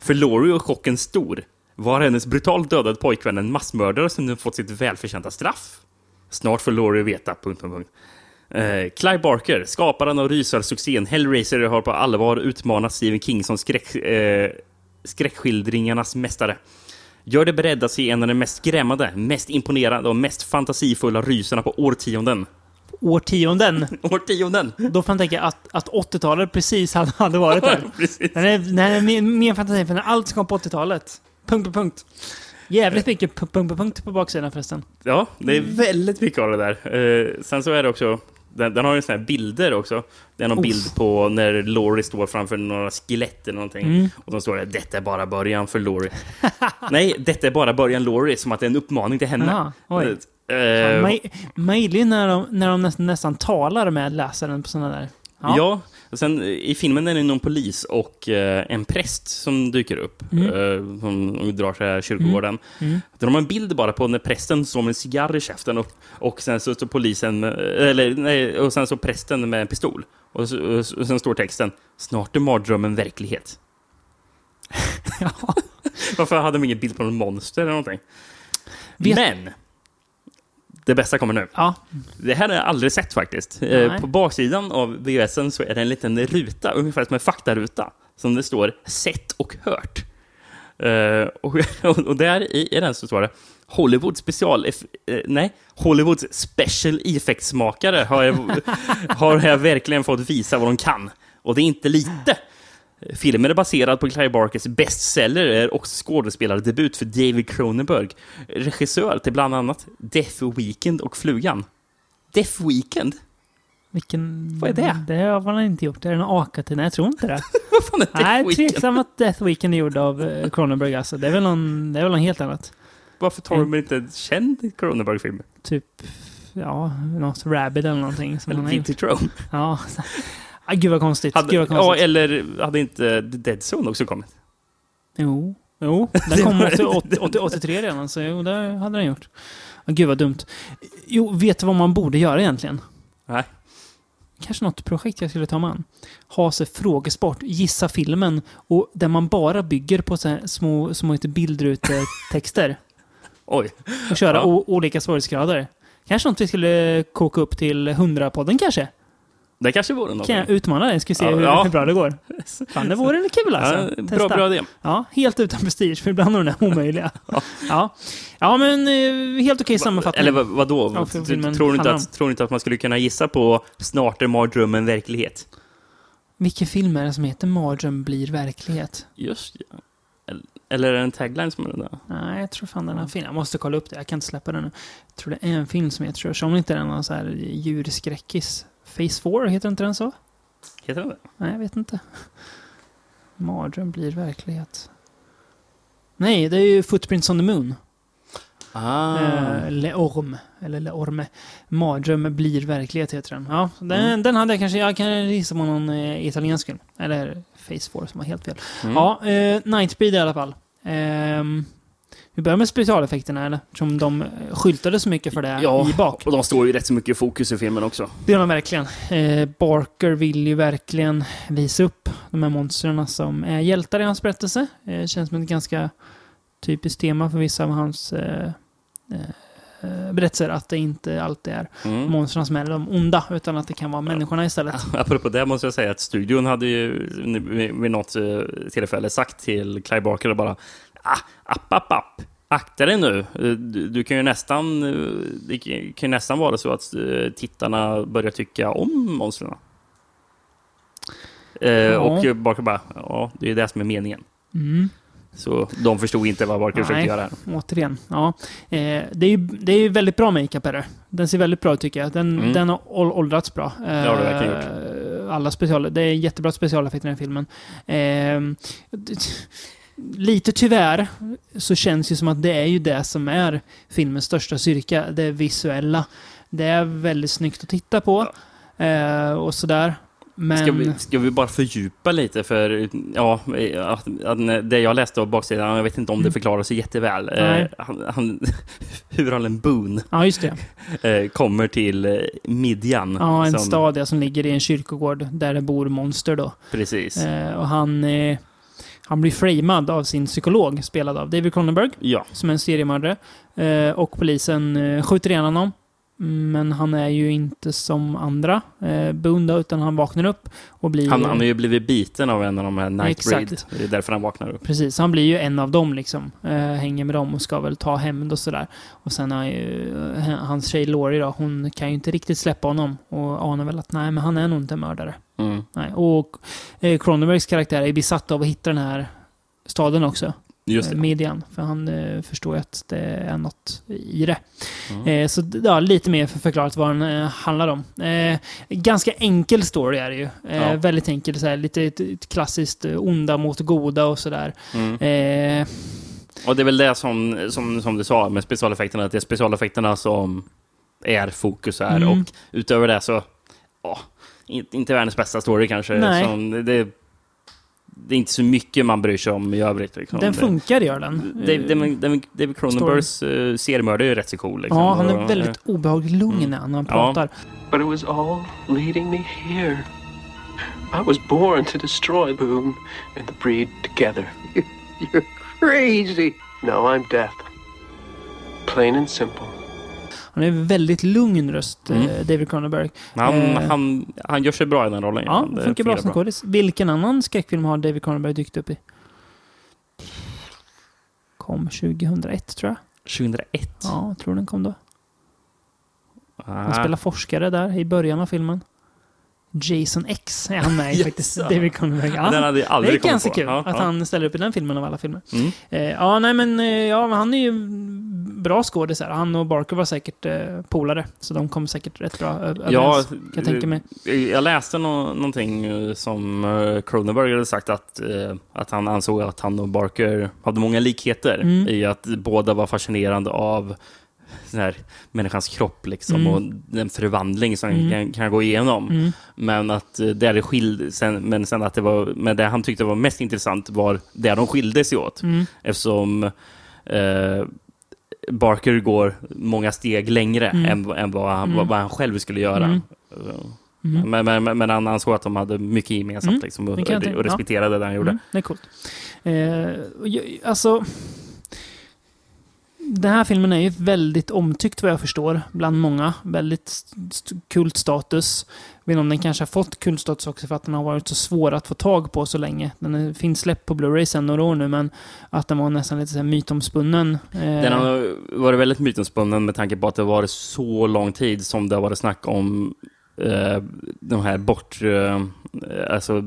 För Laurie är chocken stor. Var hennes brutalt dödade pojkvän en massmördare som nu fått sitt välförtjänta straff? Snart får Laurie veta... Punkt, punkt, punkt. Eh, Clive Barker, skaparen av rysarsuccén Hellraiser, har på allvar utmanat Stephen King som skräck, eh, skräckskildringarnas mästare. Gör dig beredd att se en av de mest skrämmande, mest imponerande och mest fantasifulla rysarna på årtionden. Årtionden. Årtionden! Då får man tänka att, att 80-talet precis hade, hade varit där. Precis. Den är, den är mer, mer fantasi för allt ska på 80-talet. Punkt på punkt. Jävligt mycket pu- punkt på punkt på baksidan förresten. Ja, det är väldigt mycket av det där. Eh, sen så är det också, den, den har ju såna här bilder också. Det är någon Uff. bild på när Laurie står framför några skelett eller någonting. Mm. Och då står det “Detta är bara början för Laurie”. Nej, detta är bara början Laurie, som att det är en uppmaning till henne. Maj- Möjligen när de, när de nästan, nästan talar med läsaren på sådana där. Ja. Och sen eh, i filmen är det någon polis och eh, en präst som dyker upp. Mm. Eh, som drar sig här kyrkogården. Mm. De har en bild bara på när prästen står med en cigarr i käften och, och sen så står polisen, med- eller nej, och sen så prästen med en pistol. Och, så, och sen står texten Snart är mardrömmen verklighet. Ja. Varför hade de ingen bild på någon monster eller någonting? Vet- Men! Det bästa kommer nu. Ja, Det här har jag aldrig sett faktiskt. Eh, Nej. På baksidan av VHSen så är det en liten ruta, ungefär som en faktaruta, som det står sett och hört. Eh, och, och där i, i den så står det Hollywood special... Eh, nej, Hollywoods special effects-makare har, jag- har jag verkligen fått visa vad de kan. Och det är inte lite. Filmen är baserad på Clive Barkers bestseller, är också skådespelardebut för David Cronenberg. Regissör till bland annat Death Weekend och Flugan. Death Weekend? vilken... Vad är det? Det har man inte gjort. Det är en aka till. Nej, jag tror inte det. Vad fan är Death Nej, Weekend? tveksam att Death Weekend är gjord av eh, Cronenberg alltså. Det är väl någon, det är väl något helt annat. Varför tar de inte en känd Cronenberg-film? Typ, ja, något Rabbit eller någonting. Som Eller. Vintage Row? Ja. Ah, gud vad konstigt. Hade, gud vad ja, konstigt. eller hade inte Dead Zone också kommit? Jo, jo. Den kom 80, 80, 80, 83 redan, så jo, det hade den gjort. Ah, gud vad dumt. Jo, vet du vad man borde göra egentligen? Nej. Kanske något projekt jag skulle ta mig an. Ha sig frågesport, gissa filmen, och där man bara bygger på så små, små bildrutetexter. Oj. och köra Ja. olika svårighetsgrader. Kanske något vi skulle koka upp till 100-podden kanske? Det kanske vore något. Kan jag utmana dig? Ska vi se Ja, hur, ja. hur bra det går. Fan, det vore lite kul alltså. Ja, bra, bra idé. Ja, helt utan prestige, för ibland är de omöjliga. ja. ja, men eh, helt okej sammanfattning. Eller vad, vadå? Ja, för Du- filmen tror, du inte att, tror du inte att man skulle kunna gissa på Snart är mardrömmen verklighet? Vilken film är det som heter Mardröm blir verklighet? Just ja. Eller- är det en tagline som är det där? Nej, jag tror fan den är fin. Jag måste kolla upp det. Jag kan inte släppa den nu. Jag tror det är en film som heter så. Om inte den är någon så här djurskräckis. Phase 4, heter inte den så? Heter den det? Nej, jag vet inte. Mardröm blir verklighet. Nej, det är ju Footprints on the Moon. Ah. Eh, Le Orme. Eller Le Orme. Mardröm blir verklighet heter den. Ja, den, Mm. den hade jag kanske... Jag kan gissa på någon eh, italiensk film. Eller Face 4 som var helt fel. Mm. Ja, eh, Nightspeed i alla fall. Ehm, vi börjar med specialeffekterna, eller? Som de eh, skyltade så mycket för det Ja, i bak. och de står ju rätt så mycket i fokus i filmen också. Det gör de verkligen. Eh, Barker vill ju verkligen visa upp de här monstren som är hjältar i hans berättelse. Eh, känns som ett ganska typiskt tema för vissa av hans eh, eh, berättelser. Att det inte alltid är Mm. monstren som är de onda, utan att det kan vara människorna istället. Apropå det måste jag säga att studion hade ju vid något eh, tillfälle sagt till Clive Barker bara ah, app, app, app. Akta dig nu. Eh, Du, du kan ju nästan, eh, det kan ju nästan vara så att eh, tittarna börjar tycka om monstren. Eh, Och Barker bara, ja, det är det som är meningen. Mm. Så de förstod inte vad Barker försökte göra här. Återigen, ja. Eh, det, är ju, det är ju väldigt bra makeup är det. Den ser väldigt bra ut tycker jag. Den, Mm. den har ål- åldrats bra. Eh, har det verkligen Alla special, det är jättebra specialeffekter i den här filmen. Eh, lite tyvärr så känns det som att det är ju det som är filmens största styrka. Det visuella. Det är väldigt snyggt att titta på. Eh, och sådär. Men... Ska vi, ska vi bara fördjupa lite? För ja, att, att det jag läste av baksidan, jag vet inte om det förklarar sig jätteväl. Eh, han, han, hur Allen Boone Ja, just det. eh, kommer till eh, Midjan. Ja, en som- stad ja, som ligger i en kyrkogård där det bor monster då. Precis. Eh, och han, eh, han blir framad av sin psykolog, spelad av David Cronenberg, Ja, som är en seriemördare. Eh, och polisen eh, skjuter ihjäl honom. Men han är ju inte som andra eh, då, utan han vaknar upp och blir... han, han har ju blivit biten av en av de här Nightbreed. Det är därför han vaknar upp. Precis, han blir ju en av dem liksom. Eh, hänger med dem och ska väl ta hämnd och sådär. Och sen har ju eh, hans tjej Laurie då, hon kan ju inte riktigt släppa honom. Och anar väl att nej, men han är nog inte mördare. Mm. Nej. Och eh, Cronenbergs karaktär är besatt av att hitta den här staden också. Just eh. Median. För han eh, förstår ju att det är något i det. Mm. Eh, så ja, lite mer för förklarat vad den eh, handlar om. Eh, ganska enkel story är det ju. Eh, Ja. Väldigt enkel, så här, lite ett, ett klassiskt onda mot goda och sådär. Mm. Och det är väl det som, som, som du sa med specialeffekterna, att det är specialeffekterna som är fokus här. Mm. Och utöver det så, ja, inte, inte världens bästa story kanske. Nej. Som, det, det är inte så mycket man bryr sig om i övrigt. Liksom. den Det- funkar gör den. David, David, David, David Cronenbergs uh, seriemördare är ju rätt så cool. Liksom. Ja, han är väldigt obehagligt lugn Mm. när han Ja. pratar. But it was all leading me here. I was born to destroy Boone and the breed together. You're crazy. No, I'm death. Plain and simple. Han Han är en väldigt lugn röst, Mm. eh, David Cronenberg. Han, Eh. han, han gör sig bra i den rollen. Ja, det funkar bra som skådis. Vilken annan skräckfilm har David Cronenberg dykt upp i? Kom 2001, tror jag. 2001? Ja, jag tror den kom då. Han Ah. spelar forskare där i början av filmen. Jason X är han med i Yes. faktiskt. David Cronenberg. Ja. Den hade jag Det aldrig är kommit ganska på. kul Ja, att ja. han ställer upp i den filmen av alla filmer. Mm. Eh, ja, nej men, eh, ja, han är ju bra skådis. Han och Barker var säkert eh, polare. Så de kom säkert rätt bra överens. Ja, kan jag tänka mig. Jag läste nå någonting eh, som eh, Cronenberg hade sagt att, eh, att han ansåg att han och Barker hade många likheter Mm. i att båda var fascinerande av sån här, människans kropp liksom, Mm. och den förvandling som Mm. kan, kan gå igenom. Mm. Men att eh, det är skild, sen, men sen att det var, men det han tyckte var mest intressant var där de skilde sig åt. Mm. Eftersom eh, Barker går många steg längre Mm. än, än vad, han, Mm. vad, vad han själv skulle göra. Mm. Mm. Men, men, men- han ansåg att de hade mycket gemensamt Mm. liksom, och, Det och respekterade det han gjorde. Mm, det är coolt. Eh, alltså... Den här filmen är ju väldigt omtyckt vad jag förstår, bland många. Väldigt st- st- kultstatus. Jag vet inte om den kanske har fått kultstatus också för att den har varit så svår att få tag på så länge. Den finns släppt på Blu-ray sedan några år nu, men att den var nästan lite så här mytomspunnen. Eh, Den har varit väldigt mytomspunnen med tanke på att det har varit så lång tid som det har varit snack om eh, de här bort... Eh, alltså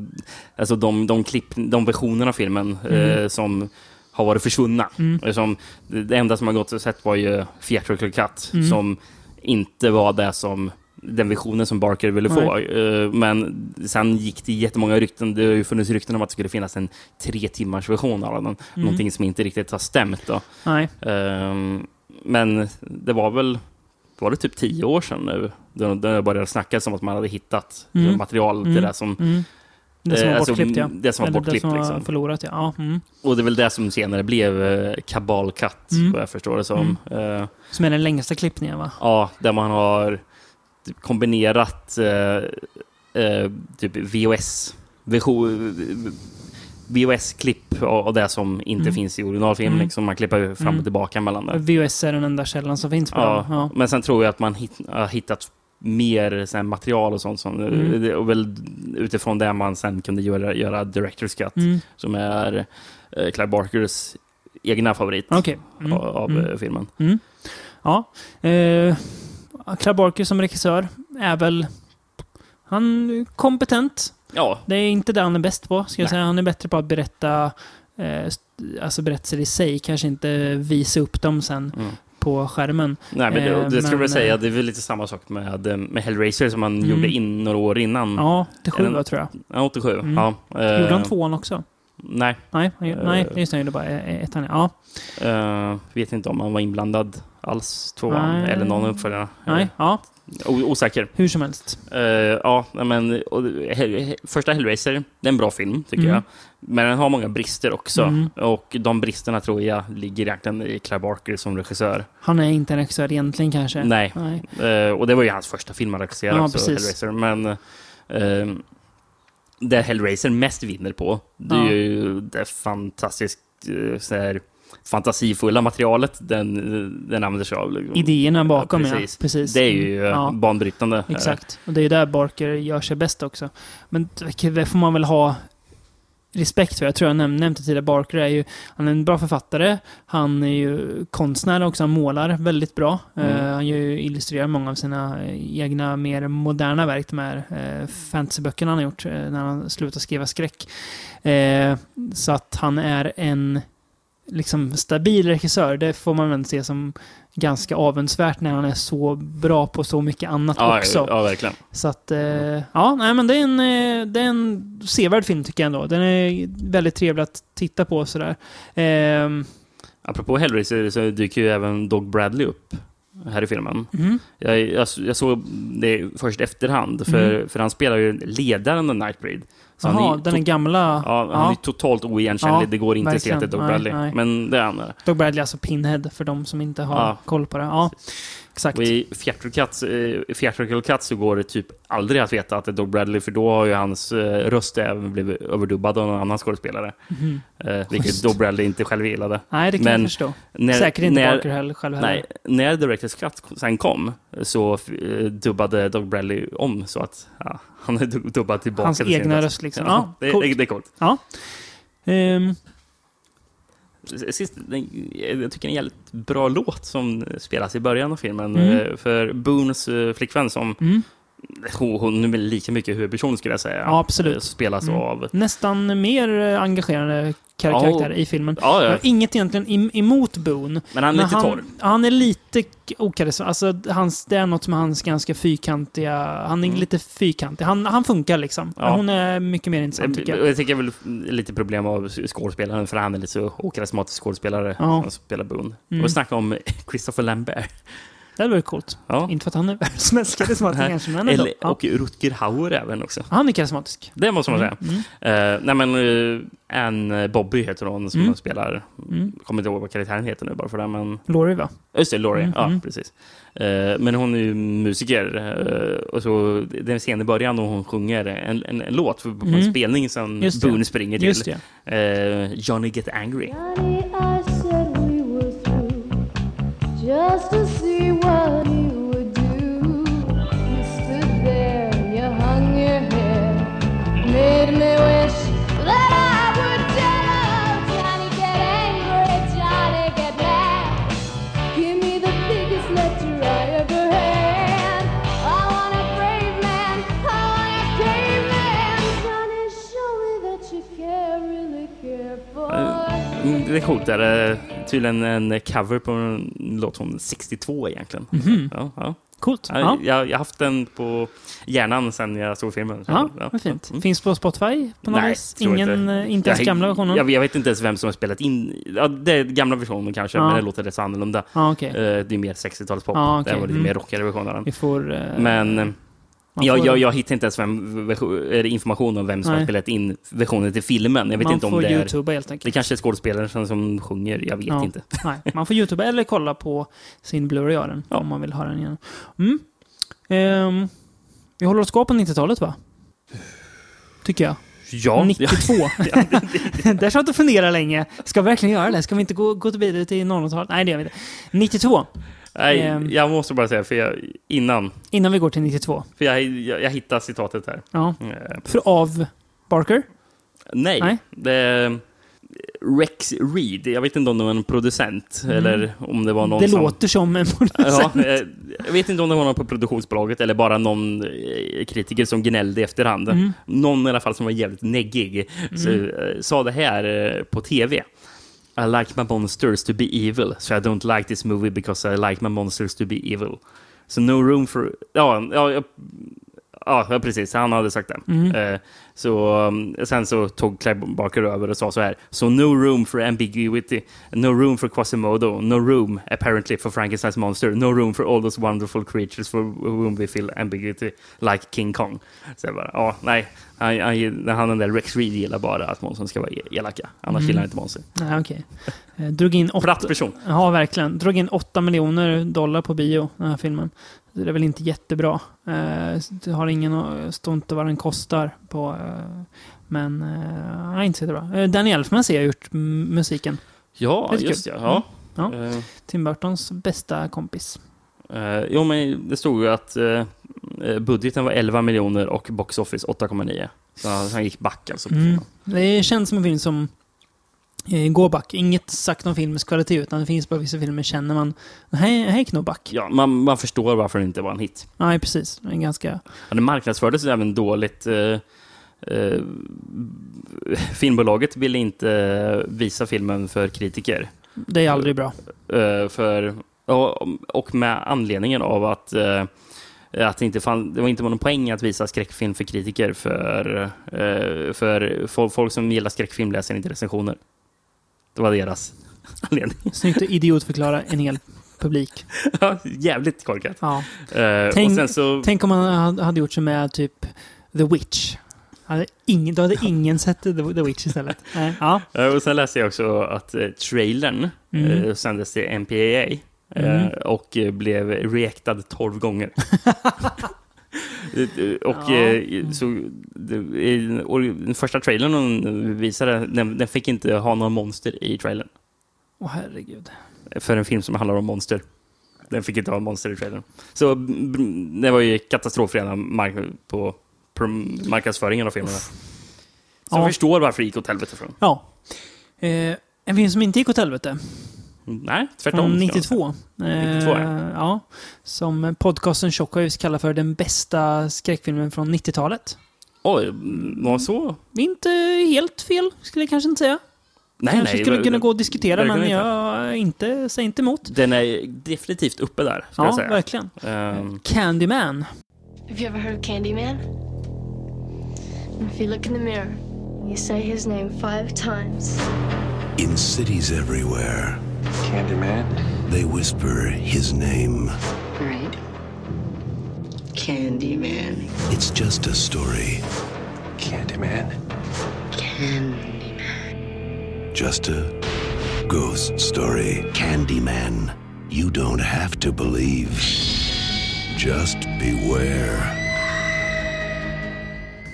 alltså de, de, klipp, de versionerna av filmen Mm. som har varit försvunna. Mm. Som, det enda som har gått och sett var ju Theatrical Cut, Mm. som inte var det som den visionen som Barker ville få. Eh, Men sen gick det jättemånga rykten. Det har ju funnits rykten om att det skulle finnas en tre timmars version av den. Mm. Någonting som inte riktigt har stämt. Då. Nej. Ehm, men det var väl var det typ tio år sedan nu det började snackas om att man hade hittat Mm. material till Mm. det som... Mm. Det som eh, var alltså, bortklippt, ja. Det som var Eller bortklippt. Det som var liksom. förlorat, ja. ja mm. Och det är väl det som senare blev eh, Kabal Cut, Mm. vad jag förstår det som. Eh, Som är den längsta klippningen, va? ja, där man har kombinerat eh, eh, typ VHS, VHS-klipp och, och det som inte Mm. finns i originalfilmen. Mm. Liksom man klipper fram Mm. och tillbaka mellan det. VHS är den enda källan som finns på Ja. Ja. men sen tror jag att man hit, har hittat mer här, material och sånt. Som, Mm. Och väl utifrån det man sen kunde göra, göra Director's Cut, Mm. som är eh, Clive Barkers egna favorit Okej. Mm. av av, Mm. eh, filmen. Mm. Ja. Eh, Clive Barker som regissör är väl... Han är kompetent. Ja, Det är inte det han är bäst på, ska jag Nej. säga. Han är bättre på att berätta eh, alltså berättelser i sig, kanske inte visa upp dem sen mm. På skärmen. Nej, men det, Eh, det men, jag säga, eh, det är väl lite samma sak med, eh, med Hellraiser som han Mm. gjorde in några år innan. Ja, till sju En- tror jag. Ja, 87. Mm. Ja, eh, Gjorde han tvåan också? Nej, Nej, nej just det, han gjorde bara eh, ettan. Ja. eh, vet inte om han var inbland alls, tvåan, Nej. eller någon uppföljare. Nej, ja. O- osäker. Hur som helst. Eh, ja, men och, Hell, Hell- första Hellraiser, det är en bra film tycker Mm. jag. Men den har många brister också. Mm. Och de bristerna tror jag ligger egentligen i Clive Barker som regissör. Han är inte en regissör egentligen kanske. Nej. Nej. Eh, och det var ju hans första film han regisserade Ja, också, precis. Hellraiser. Men eh, det Hellraiser mest vinner på, det är Ja. ju det fantastiskt eh, så här, fantasifulla materialet den, den använder sig av. liksom. Idéerna bakom, ja. precis. Precis. Det är ju eh, Ja. banbrytande. Exakt. Och det är där Barker gör sig bäst också. Men det får man väl ha respekt för. Jag tror jag näm nämnt det tidigare. Barker är ju han är en bra författare. Han är ju konstnär också. Han målar väldigt bra. Mm. Eh, han illustrerar många av sina egna mer moderna verk. De här uh, fantasyböckerna han har gjort eh, när han slutade skriva skräck. Så att han är en liksom stabil regissör. Det får man väl se som ganska avundsvärt när han är så bra på så mycket annat Ja, också. ja, verkligen. Så att, eh, ja, nej men det är, en, eh, det är en sevärd film tycker jag ändå. Den är väldigt trevlig att titta på sådär. Ehm, Apropå Hellraiser så dyker ju även Dog Bradley upp här i filmen. mhm. Jag, jag, jag såg det först efterhand, för, för han spelar ju ledaren av Nightbreed. Jaha, är den är gamla... Ja, han är Ja. totalt oigenkännlig. Ja, det går inte att se att det är verkligen. Dog Nej, Bradley. nej. Men det är han. Doug Bradley, alltså Pinhead, för de som inte har Ja. koll på det. Ja. Exakt. Och i Theatrical Cut, eh, Theatrical Cut så går det typ aldrig att veta att det är Doug Bradley, för då har ju hans eh, röst även blivit överdubbad av någon annan skådespelare. Eh, vilket. Doug Bradley inte själv gillade. Nej, det kan Men jag förstå. När, Säkert inte när, Barker själv heller. Nej, när Directors Cut sen kom så eh, dubbade Doug Bradley om så att ja, han är du- dubbad tillbaka. Hans till egna röst. liksom. Ja, det, coolt. det, det är coolt. Ja. Ehm, Sist, jag tycker det är en jävligt bra låt som spelas i början av filmen. Mm. Eh, För Boons eh, flickvän som mm. Hon, är lika mycket huvudperson skulle jag säga. Ja, absolut. Eh, Spelas Mm. av... Nästan mer eh, engagerande kar- Ja. karaktär i filmen. Ja, Jag ja. har inget egentligen emot Boone. Men han är Men lite han, torr. Han är lite okarismatisk. Alltså, hans, det är något med hans ganska fyrkantiga... Han är Mm. lite fyrkantig. Han, han funkar liksom. Ja. Hon är mycket mer intressant tycker Jag, jag. jag tycker väl lite problem av skådespelaren, för han är lite så okarismatisk skådespelare Ja. som spelar Boone. Mm. Och snacka om Christopher Lambert. Det hade varit coolt. Ja. Inte för att han är världens karismatiska kanske, men ändå. Eller, Ja. Och Rutger Hauer även också. Han är karismatisk. Det måste man säga. Mm. Mm. Eh, nej men, uh, Anne Bobby heter hon som Mm. spelar. Mm. Kommer inte ihåg vad karaktären heter nu bara för det, men... Laurie va? Just det, Laurie. Mm, Ja, mm. precis. Eh, men hon är ju musiker. eh, och så, det är en scen i början och hon sjunger en, en, en låt på, en spelning som. Boone springer till. Just det. Eh, Johnny Get Angry. Johnny, just to see what Mm, Det är coolt. Det är tydligen en cover på en låt från 62 egentligen. Mhm. Ja, ja. Coolt. Ja, Ja, Jag, jag har haft den på hjärnan sen jag såg filmen. Så, ja, vad fint. Mm. Finns på Spotify på något Nej, vis? Ingen, inte. eh, inte ens Jag- gamla versionen? Jag, jag vet inte ens vem som har spelat in. Ja, det är gamla versionen kanske, Ja. men det låter rätt så annorlunda. Ja, okej. Eh, Det är mer 60-talspop. Ja, okej. Det var lite Mm. mer rockigare version av den. Vi får... eh, Men jag, får- jag, jag hittar inte ens vem, information om vem som Nej. har spelat in versionen till filmen. Jag vet man inte om får det är... youtuba helt Det enkelt. kanske är skådespelaren som, som sjunger, jag vet Ja. inte. Nej, man får youtuba eller kolla på sin Blu-ray av den Ja. om man vill ha den igen. Mm. Ehm, vi håller oss kvar på 90-talet va? Tycker jag. Ja, 92. Där satt och funderade länge. Ska vi verkligen göra det? Ska vi inte gå, gå vidare till 00-talet? Nej, det gör vi inte. 92. Nej, Ehm. jag måste bara säga, för jag, innan, Innan vi går till 92. för jag, jag, jag hittade citatet här. Ja. Eh, För av Barker? nej, Nej. det Rex Reed. Jag vet inte om det var en producent eller om det var någon Mm. det som... låter som en Ja, producent. eh, jag vet inte om det var någon på produktionsbolaget eller bara någon eh, kritiker som gnällde i efterhand. Mm. Någon i alla fall som var jävligt neggig. Så, eh, sa det här på tv. I like my monsters to be evil, so I don't like this movie because I like my monsters to be evil. So no room for... Ja, ja, ja, precis. Han hade sagt det. Mm. Eh, så, um, sen så tog Clive Barker över och sa så här. So no room for ambiguity, no room for Quasimodo, no room apparently for Frankenstein's monster, no room for all those wonderful creatures for whom we feel ambiguity like King Kong. Så jag bara, ja, nej. Han, han, han den där Rex Reed gillar bara att monstren ska vara e- elaka. Annars Mm. gillar han inte monster. Nej, okej. Eh, Drog in åtta... Platt person. Ja, verkligen. Drog in 8 miljoner dollar på bio, den här filmen. Det är väl inte jättebra. Eh, Det har ingen... Står inte vad den kostar på... eh, Men... eh, inte så jättebra. Eh, Danny Elfman ser jag gjort mm, musiken. Ja, just kul. ja. Ja. Eh, Tim Burtons bästa kompis. Eh, jo, men det stod ju att eh, budgeten var 11 miljoner och box office 8,9. Så han gick back alltså. Mm. Det känns som en film som eh, går back. Inget sagt om filmens kvalitet, utan det finns bara vissa filmer känner man... Här, här gick nog back. Ja, man, man förstår varför det inte var en hit. Nej, precis. Är ganska... Ja, det marknadsfördes även dåligt. Eh, eh, filmbolaget ville inte eh, visa filmen för kritiker. Det är aldrig bra. Eh, för, och, med anledningen av att, att det, inte fann, det var inte någon poäng att visa skräckfilm för kritiker. För, för fol- folk som gillar skräckfilm läser inte recensioner. Det var deras anledning. Snyggt att idiotförklara en hel publik. Ja, Jävligt korkat. Ja. Eh, Tänk- och sen så, Tänk om man hade- gjort så med typ The Witch. Hade ingen, då hade ingen sett The, Witch istället. Nej. Ja. eh, och sen läste jag också att eh, trailern Mm. sändes till MPAA. eh, och blev reactad 12 gånger. och Ja. eh, så, i- och den första trailern hon visade, den, den fick inte ha några monster i trailern. Åh herregud. För en film som handlar om monster. Den fick inte ha monster i trailern. Så mm, det var ju katastrof redan mark på prom- marknadsföringen av filmerna. Så Ja. jag förstår varför det gick åt helvete för dem. Ja. Eh, en film som inte gick åt helvete. Nej, tvärtom. Från ska man 92. säga. 92, Eh, ja. Som podcasten Shockwave kallar för den bästa skräckfilmen från 90-talet. Oj, var så? Inte helt fel, skulle jag kanske inte säga. Nej, kanske nej. skulle det- kunna gå och diskutera, men jag inte, säger inte emot. Den är definitivt uppe där, ska Ja, jag säga. verkligen. Ehm, Candyman. Have you ever heard of Candyman? If you look in the mirror, you say his name five times. In cities everywhere, Candyman. they whisper his name. Right. Candyman. It's just a story, Candyman. Candyman. just a ghost story. Candyman. You don't have to believe. Just beware.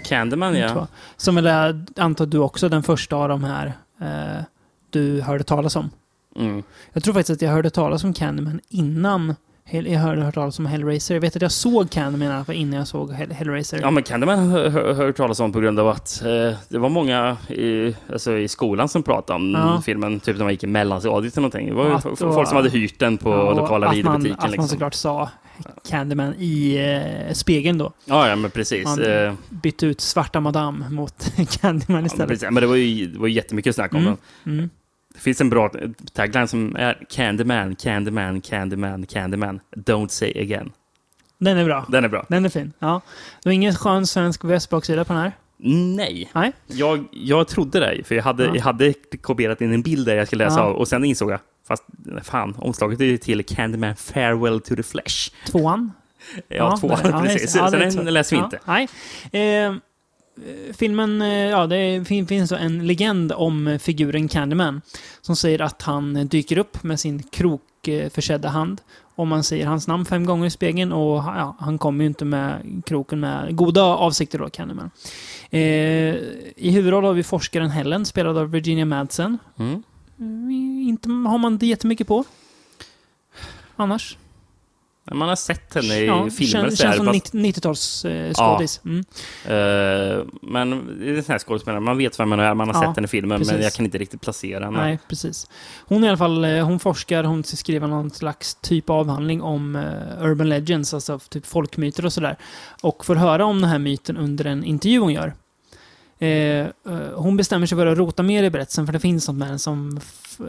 Candyman, ja. Som väl är, antar du också, den första av de här eh, du hörde talas om. Mm. Jag tror faktiskt att jag hörde talas om Candyman innan jag hörde hört talas om Hellraiser. Jag vet att jag såg Candyman i alla fall innan jag såg Hell- Hellraiser. Ja, men Candyman har jag hört talas om på grund av att eh, det var många i, alltså, i skolan som pratade om Ja. filmen, typ när man gick i mellanstadiet eller någonting. Det var Att- folk som hade hyrt den på Ja, och lokala videobutiken. Att man Liksom. såklart sa Candyman i eh, spegeln då. Ja, ja, men precis. Man Eh, bytte ut Svarta Madame mot Candyman ja, men, istället. precis. men det var ju det var jättemycket snack om Mm. den. Mm. Det finns en bra tagline som är Candyman, Candyman, Candyman, Candyman. Don't say again. Den är bra. Den är bra. Den är fin. Ja. Det var ingen skön svensk västbaksida på den här. Nej. Nej. Jag, jag trodde det, för jag hade, Ja. jag hade kopierat in en bild där jag skulle läsa Ja. av och sen insåg jag, fast fan, omslaget är ju till Candyman Farewell to the Flesh. Tvåan. Ja, ja, precis. Så, det. Ja, så den läser vi inte. Nej. Eh, filmen, eh, ja, det fin, finns en legend om figuren Candyman. Som säger att han dyker upp med sin krokförsedda hand. Och man säger hans namn fem gånger i spegeln och ja, han kommer ju inte med kroken med goda avsikter då, Candyman. Eh, I huvudroll har vi forskaren Helen, spelad av Virginia Madsen. Mm. Mm, Inte har man inte jättemycket på. Annars. Man har sett henne i Ja, filmer. känns, känns som fast- 90-tals eh, skådis. Mm. Eh, men det är en sån här skådespelare, man vet vem man är, man har Ja, sett henne i filmen, precis. men jag kan inte riktigt placera henne. Nej, precis. Hon i alla fall, eh, hon forskar, hhon ska skriva någon slags typ av avhandling om eh, urban legends, alltså typ folkmyter och sådär. Och får höra om den här myten under en intervju hon gör. Eh, hon bestämmer sig för att rota mer i berättelsen, för det finns något med den som,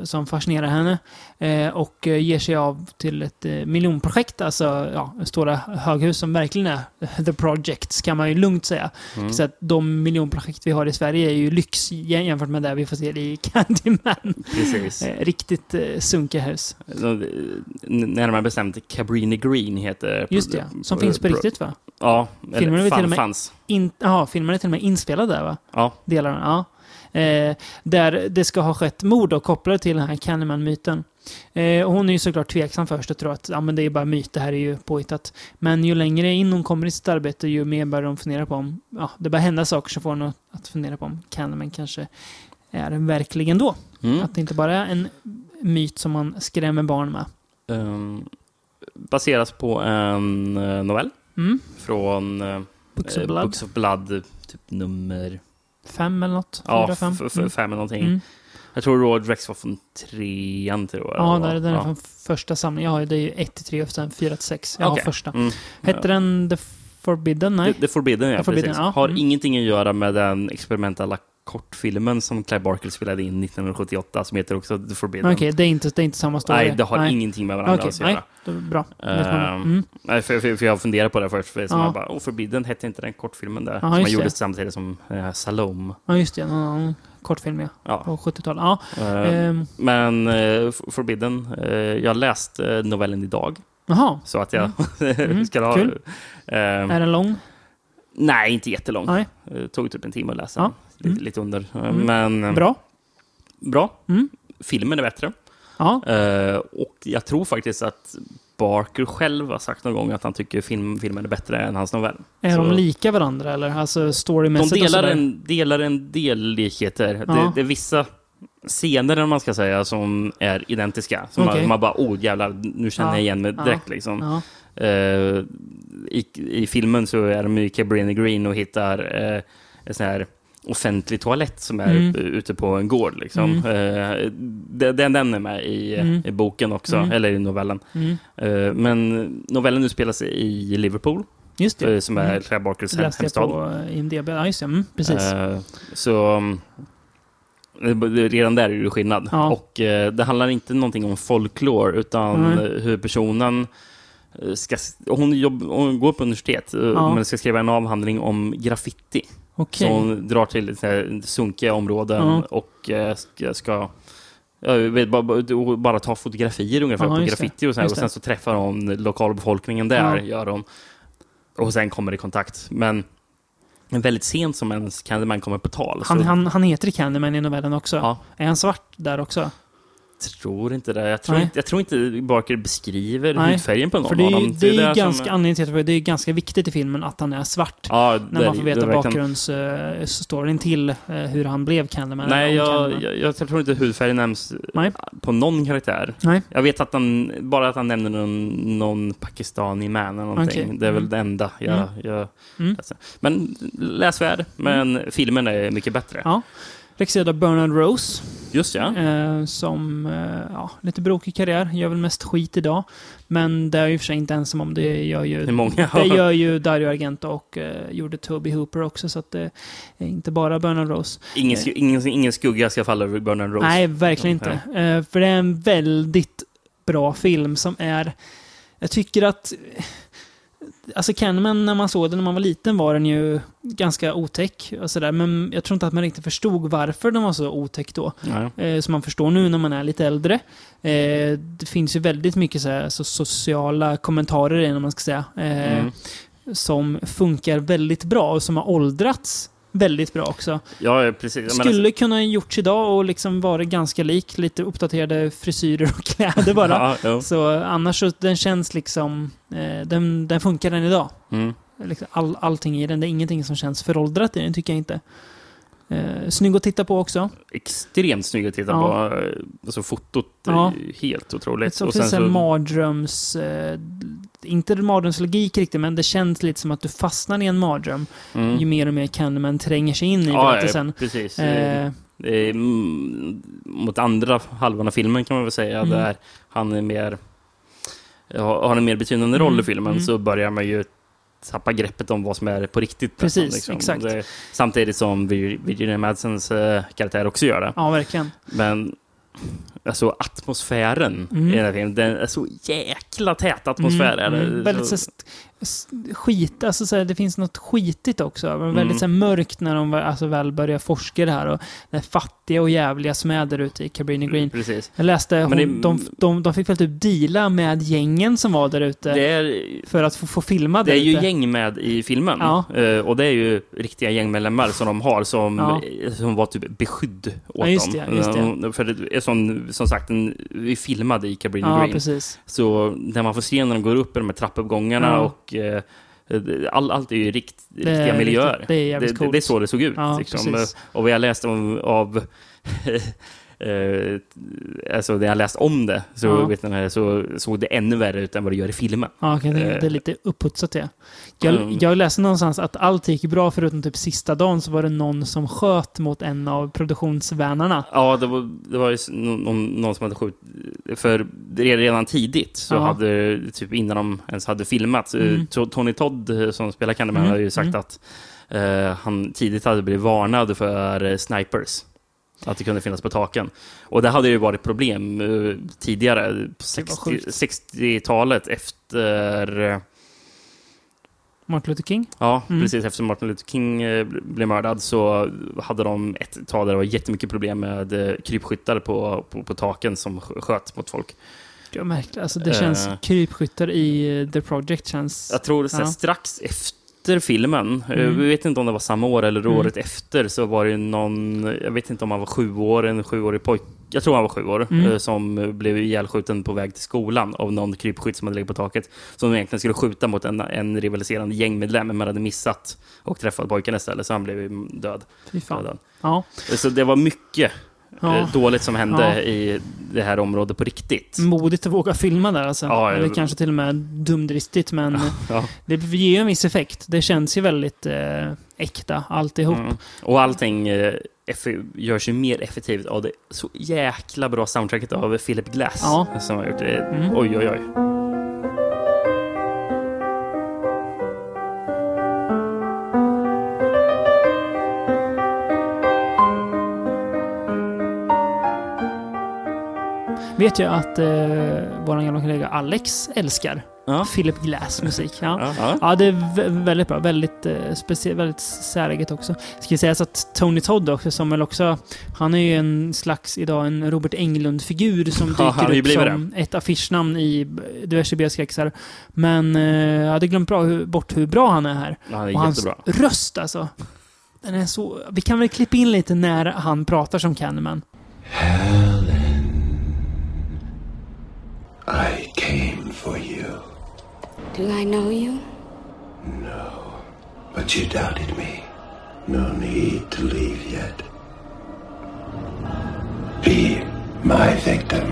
som fascinerar henne. Eh, och eh, ger sig av till ett eh, miljonprojekt, alltså ja, stora höghus som verkligen är the projects, kan man ju lugnt säga. Mm. Så att de miljonprojekt vi har i Sverige är ju lyx jä- jämfört med det vi får se i Candyman. Precis. Eh, riktigt eh, sunkiga hus. N- Närmare bestämt Cabrini Green heter... Just det, som finns på riktigt va? Ja, Filmen är eller väl till och fan, med- fanns. In, aha, filmen är till och med inspelad där va? Ja, Delarna, ja. Eh, där det ska ha skett mord och kopplade till den här Candyman-myten. Eh, hon är ju såklart tveksam först och tror att ja, men det är bara myt, det här är ju påhittat. Men ju längre in hon kommer i sitt arbete, ju mer börjar hon fundera på om ja, det börjar hända saker som får henne att fundera på om Candyman kanske är verklig ändå. Mm. Att det inte bara är en myt som man skrämmer barn med. Um, baseras på en eh, novell Mm. från uh, Books of Blood. Books of Blood, typ nummer Fem eller något? ja, Fyra, fem? f- Mm. fem eller någonting. Mm. Jag tror Road Rex var från trean, tror jag. Ja, det den är Ja. från första samlingen. Jag har det är ju 1 till 3 och sen 4 till 6. Jag Okej. har första. Mm. Hette den The Forbidden? Nej. The, The Forbidden, ja. The Forbidden, precis. ja. Har Mm. ingenting att göra med den experimentella kortfilmen som Clive Barker spelade in 1978 som heter också The Forbidden. Okej, det, är inte, det är inte samma story. Nej, det har ingenting med varandra Okej, att göra. nej. Bra. Ehm, Mm. Nej, för, för, för jag funderade på det först. För Ja. jag bara, oh, Forbidden hette inte den kortfilmen där. Ja, som man gjorde samtidigt som eh, Salome. Ja, just det. Annan kortfilm, ja. Ja. På 70-talet. Ja. Ehm, Men F- Forbidden, eh, jag läste novellen idag. Jaha. Så att jag Mm, ska ha... kul. Är den lång? Nej, inte jättelång. Nej. Eh, tog typ en timme att läsa. Ja. Lite, Mm. lite under. Eh, Mm. Men eh, Bra. bra. Mm. Filmen är bättre. Ja, Eh, och jag tror faktiskt att Barker själv har sagt någon gång att han tycker film, filmen är bättre än hans novell. är Så- de lika varandra eller? Alltså De storymässigt och delar en, delar en del likheter. Ja. Det, det är vissa scener, om man ska säga, som är identiska. Som Okej. man, man bara, oh jävlar, nu känner Ja. jag igen mig Ja. direkt. Liksom. Ja. Eh, i, I filmen så är de i Cabrini Green och hittar eh, en sån här offentlig toalett som är Mm. ute på en gård. Liksom. Eh, den, den den är med i, Mm. i boken också, Mm. eller i novellen. Mm. Men novellen utspelar sig i Liverpool, Just det. som är Mm. Claire Barkers Det hem, läste jag hemstad. på IMDB. Ja, just det. Mm, precis. Så mm, redan där är det skillnad. Ja. Och eh, det handlar inte någonting om folklore, utan eh, hur personen eh, ska... Hon, jobb, hon går på universitet, eh, Ja. men ska skriva en avhandling om graffiti. Okej. Så hon drar till här, sunkiga områden Ja. och eh, ska... ska jag vet, bara, ta fotografier ungefär Ja, på graffiti och, så och sen så träffar hon lokalbefolkningen där. Ja. Gör hon. Och sen kommer det kontakt. Men väldigt sent som ens Candyman kommer på tal. Han, så han, han heter Candyman i novellen också. Ja. Är han svart där också? Tror inte det. Jag tror, inte, jag tror inte Barker beskriver Nej, hudfärgen på någon För det är, av dem. det är ju där som- ganska, anledningen till att det är ganska viktigt i filmen att han är svart. Ja, När det- man får det är veta bakgrundsstoryn till eh, hur han blev Candyman. Nej, jag, jag, jag tror inte hudfärg nämns Nej. på någon karaktär. Nej. Jag vet att han, bara att han nämner någon, någon pakistani man eller någonting. Okej. Det är väl Mm. det enda jag... Mm. jag Mm. Men läsvärd, men filmen är mycket bättre. Ja. Regisserad av Bernard Rose. Just ja. Eh, som, eh, ja, lite brokig karriär. Gör väl mest skit idag. Men det är ju i och för sig inte ensam om. Det gör ju, Det många. det gör ju Dario Argento och eh, gjorde Toby Hooper också. Så att det är inte bara Bernard Rose. Ingen, sk- ingen, ingen skugga ska falla över Bernard Rose. Nej, verkligen inte. Eh, för det är en väldigt bra film som är... Jag tycker att... Alltså Candyman, när man såg den när man var liten var den ju ganska otäck och sådär. Men jag tror inte att man riktigt förstod varför den var så otäck då. Eh, som man förstår nu när man är lite äldre. Eh, det finns ju väldigt mycket så här, så sociala kommentarer om man ska säga. Eh, Mm. Som funkar väldigt bra och som har åldrats väldigt bra också. Ja, precis. Skulle kunna ha gjorts idag och liksom vara ganska lik. Lite uppdaterade frisyrer och kläder bara. Ja, ja. Så annars så den känns liksom... Eh, den, den funkar den idag. Mm. Liksom all, allting i den. Det är ingenting som känns föråldrat i den, tycker jag inte. Eh, snygg att titta på också. Extremt snygg att titta Ja. på. Alltså fotot Ja. är ju helt otroligt. Så finns en mardröms... Eh, inte mardrömslogik riktigt, men det känns lite som att du fastnar i en mardröm. Mm. Ju mer och mer Candyman tränger sig in i Ja, berättelsen. ja, precis. Eh, mm, mot andra halvan av filmen kan man väl säga, Mm. där han är mer har en mer betydande roll Mm, i filmen, mm. så börjar man ju tappa greppet om vad som är på riktigt. nästan, Precis, exakt. Det, samtidigt som Vir- Virginia Madsens eh, karaktär också gör det. ja, verkligen. Men alltså atmosfären Mm. i den här filmen, den är så jäkla tät atmosfär. är det. Mm, väldigt så, skit, alltså så här, det finns något skitigt också. Det Mm. Väldigt så här, mörkt när de alltså, väl börjar forska det här och det fattiga och jävliga som är där ute i Cabrini Green. Precis. Jag läste, hon, Men det- de, de, de fick väl typ deala med gängen som var där ute Det är, för att få, få filma det där är ju gäng med i filmen. Ja. Eh, och det är ju riktiga gängmedlemmar som de har som, Ja. som var typ beskydd åt Ja, just dem. det, just det. För det är som, som sagt, en, vi filmade i Cabrini Ja, Green. precis. Så när man får se när de går upp i de här trappuppgångarna Ja. Och eh, all, allt är ju rikt, Det riktiga miljöer. det jävligt det, coolt. det är så det såg ut. Ja, liksom. Och vad jag läste om, av eh, alltså när jag läst om det så, Ja. vet ni, så såg det ännu värre ut än vad det gör i filmen. Ja, okej, det, Eh. det är lite uppputsat det. Jag, Mm. jag läste någonstans att allt gick bra förutom typ sista dagen så var det någon som sköt mot en av produktionsvännerna. Ja, det var, det var ju någon, någon som hade skjutit. För redan tidigt, så Ja. hade, typ innan de ens hade filmat, så Mm. to- Tony Todd eh, som spelar Candyman Mm, hade ju sagt mm. att eh, han tidigt hade blivit varnad för eh, snipers. Att det kunde finnas på taken. Och det hade ju varit problem eh, tidigare, på var 60 sjukt. 60-talet efter eh, Martin Luther King. Ja, Mm. precis efter Martin Luther King eh, blev mördad så hade de ett tag där det var jättemycket problem med krypskyttar på, på, på taken som sk- sköt mot folk. Det var märkligt. Alltså det känns Eh. krypskyttar i The Project känns... Jag tror här, Ja. strax efter filmen, eh, Mm. vi vet inte om det var samma år eller Mm. året efter, så var det någon, jag vet inte om han var sju år, en sjuårig pojke jag tror han var sju år, Mm. eh, som blev ihjälskjuten på väg till skolan av någon krypskytt som hade legat på taket. Som egentligen skulle skjuta mot en, en rivaliserande gängmedlem, men hade missat och träffat pojken istället, så han blev död. Fy fan. Ja. Så det var mycket Ja. eh, dåligt som hände Ja. i det här området på riktigt. Modigt att våga filma där alltså. Ja, Eller jag- kanske till och med dumdristigt, men det ger ju en viss effekt. Det känns ju väldigt eh, äkta alltihop. Mm. Och allting eh, görs ju mer effektivt av det så jäkla bra soundtracket av Philip Glass. Som har gjort det. Mm. Oj, oj, oj. Vet jag att eh, vår gamla kollega Alex älskar Ja. Philip Glass musik. Ja. Ja, ja. Det är vä- väldigt bra. Väldigt, eh, specie- väldigt säreget också. Ska vi säga så att Tony Todd också, som väl också... Han är ju en slags, idag, en Robert Englund-figur som han dyker upp som ett affischnamn i diverse B-skräcksar. Men eh, jag hade glömt bra, hur, bort hur bra han är här. Ja, det är Och hans jättebra. röst alltså. Den är så... Vi kan väl klippa in lite när han pratar som Candyman. I came for you. Do I know you? No. But you doubted me. No need to leave yet. Be my victim.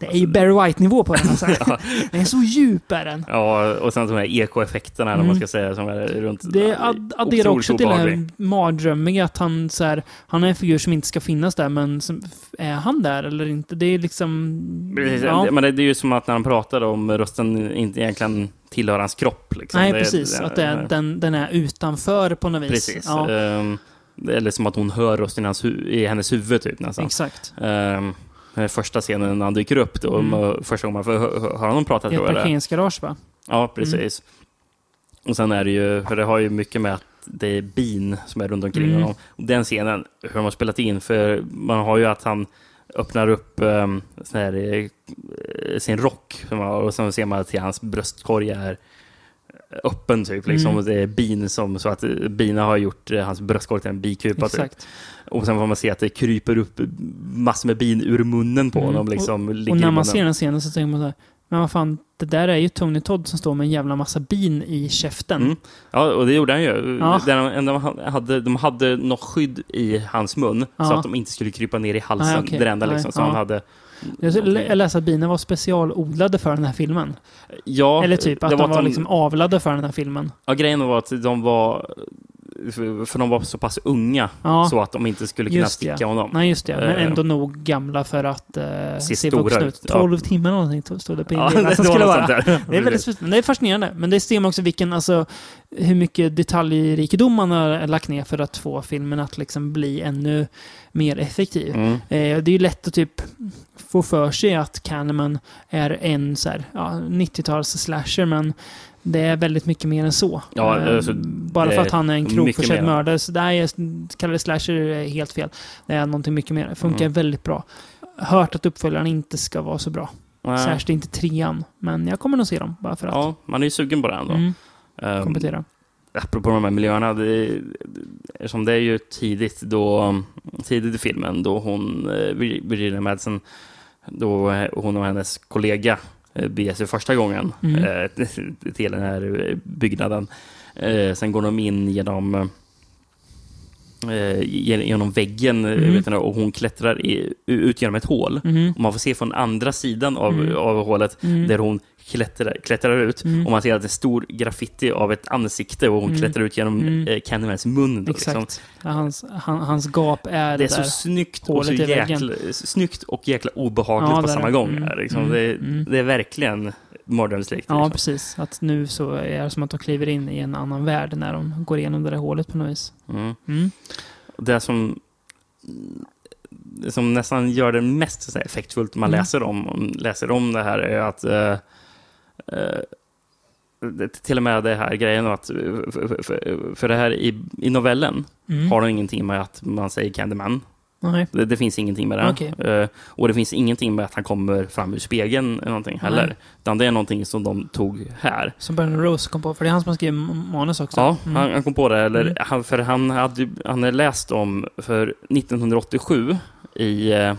Det är ju Barry White-nivå på den. Alltså. Den är så djup är den. Ja, och sen de här ekoeffekterna, vad man ska säga, som är runt. Mm. Det ad adderar också till det här obehaglig. mardrömmiga att han så här, han är en figur som inte ska finnas där, men som, är han där eller inte? Det är liksom... Precis, Ja. Men det det är ju som att när han pratar om rösten inte egentligen tillhör hans kropp. Liksom. Nej, Det- precis. det- att det den, den är utanför på något vis. Precis. Ja, Ehm, det- eller som att hon hör rösten i, hans i hennes huvud, typ nästan. exakt. Ehm, den första scenen när han dyker upp, då, Mm. första gången man får hö- hö- höra honom prata, ett det är. parkeringsgarage va? Ja, precis. Och sen är det ju, för det har ju mycket med att det är bin som är runt omkring Mm. honom. Och den scenen, hur de har spelat in, för man har ju att han öppnar upp um, här, eh, sin rock och sen ser man att hans bröstkorg är öppen typ. Liksom. Mm. Och det är bin som, så att eh, bina har gjort eh, hans bröstkorg till en bikupa. Typ. Exakt. Och sen får man se att det kryper upp massor med bin ur munnen på Mm. honom. Liksom, Och i när man ser den scenen så tänker man så här, men vad fan, det där är ju Tony Todd som står med en jävla massa bin i käften. Mm. Ja, och det gjorde han ju. Ja. De, de, hade, de hade något skydd i hans mun så Ja. att de inte skulle krypa ner i halsen. Nej, okej. Det enda liksom. Så ja. han hade... Jag läste att bina var specialodlade för den här filmen. Ja, Eller typ att de var liksom avlade för den här filmen. Ja, grejen var att de var... För de var så pass unga Ja. så att de inte skulle kunna Just sticka det. honom. Nej, just det. Men Eh. ändå nog gamla för att uh, Se se vuxna ut, ut. ja. 12 timmar eller någonting stod det på Ja, det var skulle vara. Det är väldigt. Det är fascinerande. Men det ser man också vilken, alltså, hur mycket detaljrikedom man har lagt ner för att få filmen att liksom bli ännu mer effektiv. Mm. Eh, det är ju lätt att typ få för sig att Candyman är en så här, ja, 90-tals slasher, men det är väldigt mycket mer än så. Ja, Eh, alltså, bara för att han är en mer. mördare. Så det här är, kallar det slasher är helt fel. Det är någonting mycket mer. Det funkar Mm. väldigt bra. Hört att uppföljaren inte ska vara så bra. Nej. Särskilt inte trean. Men jag kommer nog se dem, bara för att. Ja, man är ju sugen på det ändå. Mm, Ehm, komplettera. apropå de här miljöerna, det, det, som det är ju tidigt, då, tidigt i filmen då hon, eh, Vir- Virginia Madsen, då hon och hennes kollega eh, beger sig första gången Mm. eh, till den här byggnaden. Eh, sen går de in genom gen- genom väggen Mm. vet du, och hon klättrar i, ut genom ett hål. Mhm. Och man får se från andra sidan av, Mm. av hålet Mm. där hon klättrar, klättrar ut. Mm. Och man ser att det är stor graffiti av ett ansikte och hon Mm. klättrar ut genom Mm. eh, Candymans mun. Då, Exakt. liksom. Hans, han, hans gap är Det det är så snyggt och, så jäkla, snyggt och jäkla obehagligt Ja, på samma det. gång. Mm. här, Liksom. Mm. Det, Mm. det är verkligen mardrömslikt. Ja, liksom. precis. Att nu så är det som att de kliver in i en annan värld när de går igenom det där hålet på något vis. Mm. Mm. Det som, som nästan gör det mest effektfullt man Mm. läser, om, läser om det här är att eh, eh, till och med det här grejen att för, för, för det här i, i novellen Mm. har det ingenting med att man säger Candyman. Nej. Det, det finns ingenting med det. Okej. Eh, och det finns ingenting med att han kommer fram ur spegeln eller någonting heller. Nej. Utan det är någonting som de tog här. Som Bernard Rose kom på, för det är han som har skrivit manus också. Ja, Mm. han, han kom på det. Eller, Mm. han, för han hade han hade läst om, för 1987 i, eh,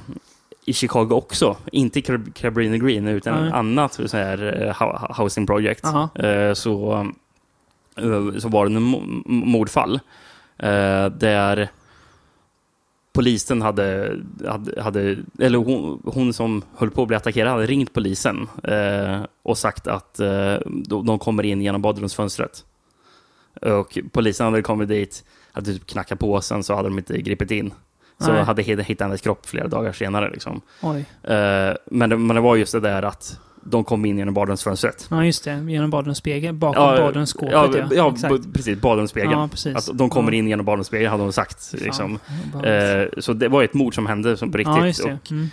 i Chicago också. Inte Cabrini Green, utan ett annat så här, eh, hou- housing project. Aha. Eh, så, så var det en mo- mordfall där polisen hade, hade, hade eller hon, hon som höll på att bli attackerad hade ringt polisen eh, och sagt att eh, de, de kommer in genom badrumsfönstret. Och polisen hade kommit dit, hade typ knackat på sen så hade de inte gripit in. Så Nej. hade hitt- hittat hennes kropp flera dagar senare. Liksom. Eh, men, det, men det var just det där att de kom in genom badrumsfönstret. Ja, just det. Genom badrumsspegeln. Bakom badrumsskåpet, ja. ja. ja, Exakt. precis. Badrumsspegeln. Ja, precis. Att de kommer Ja. in genom badrumsspegeln hade de sagt. Liksom. Eh, så det var ett mord som hände som på riktigt. Ja, det. Och, Mm.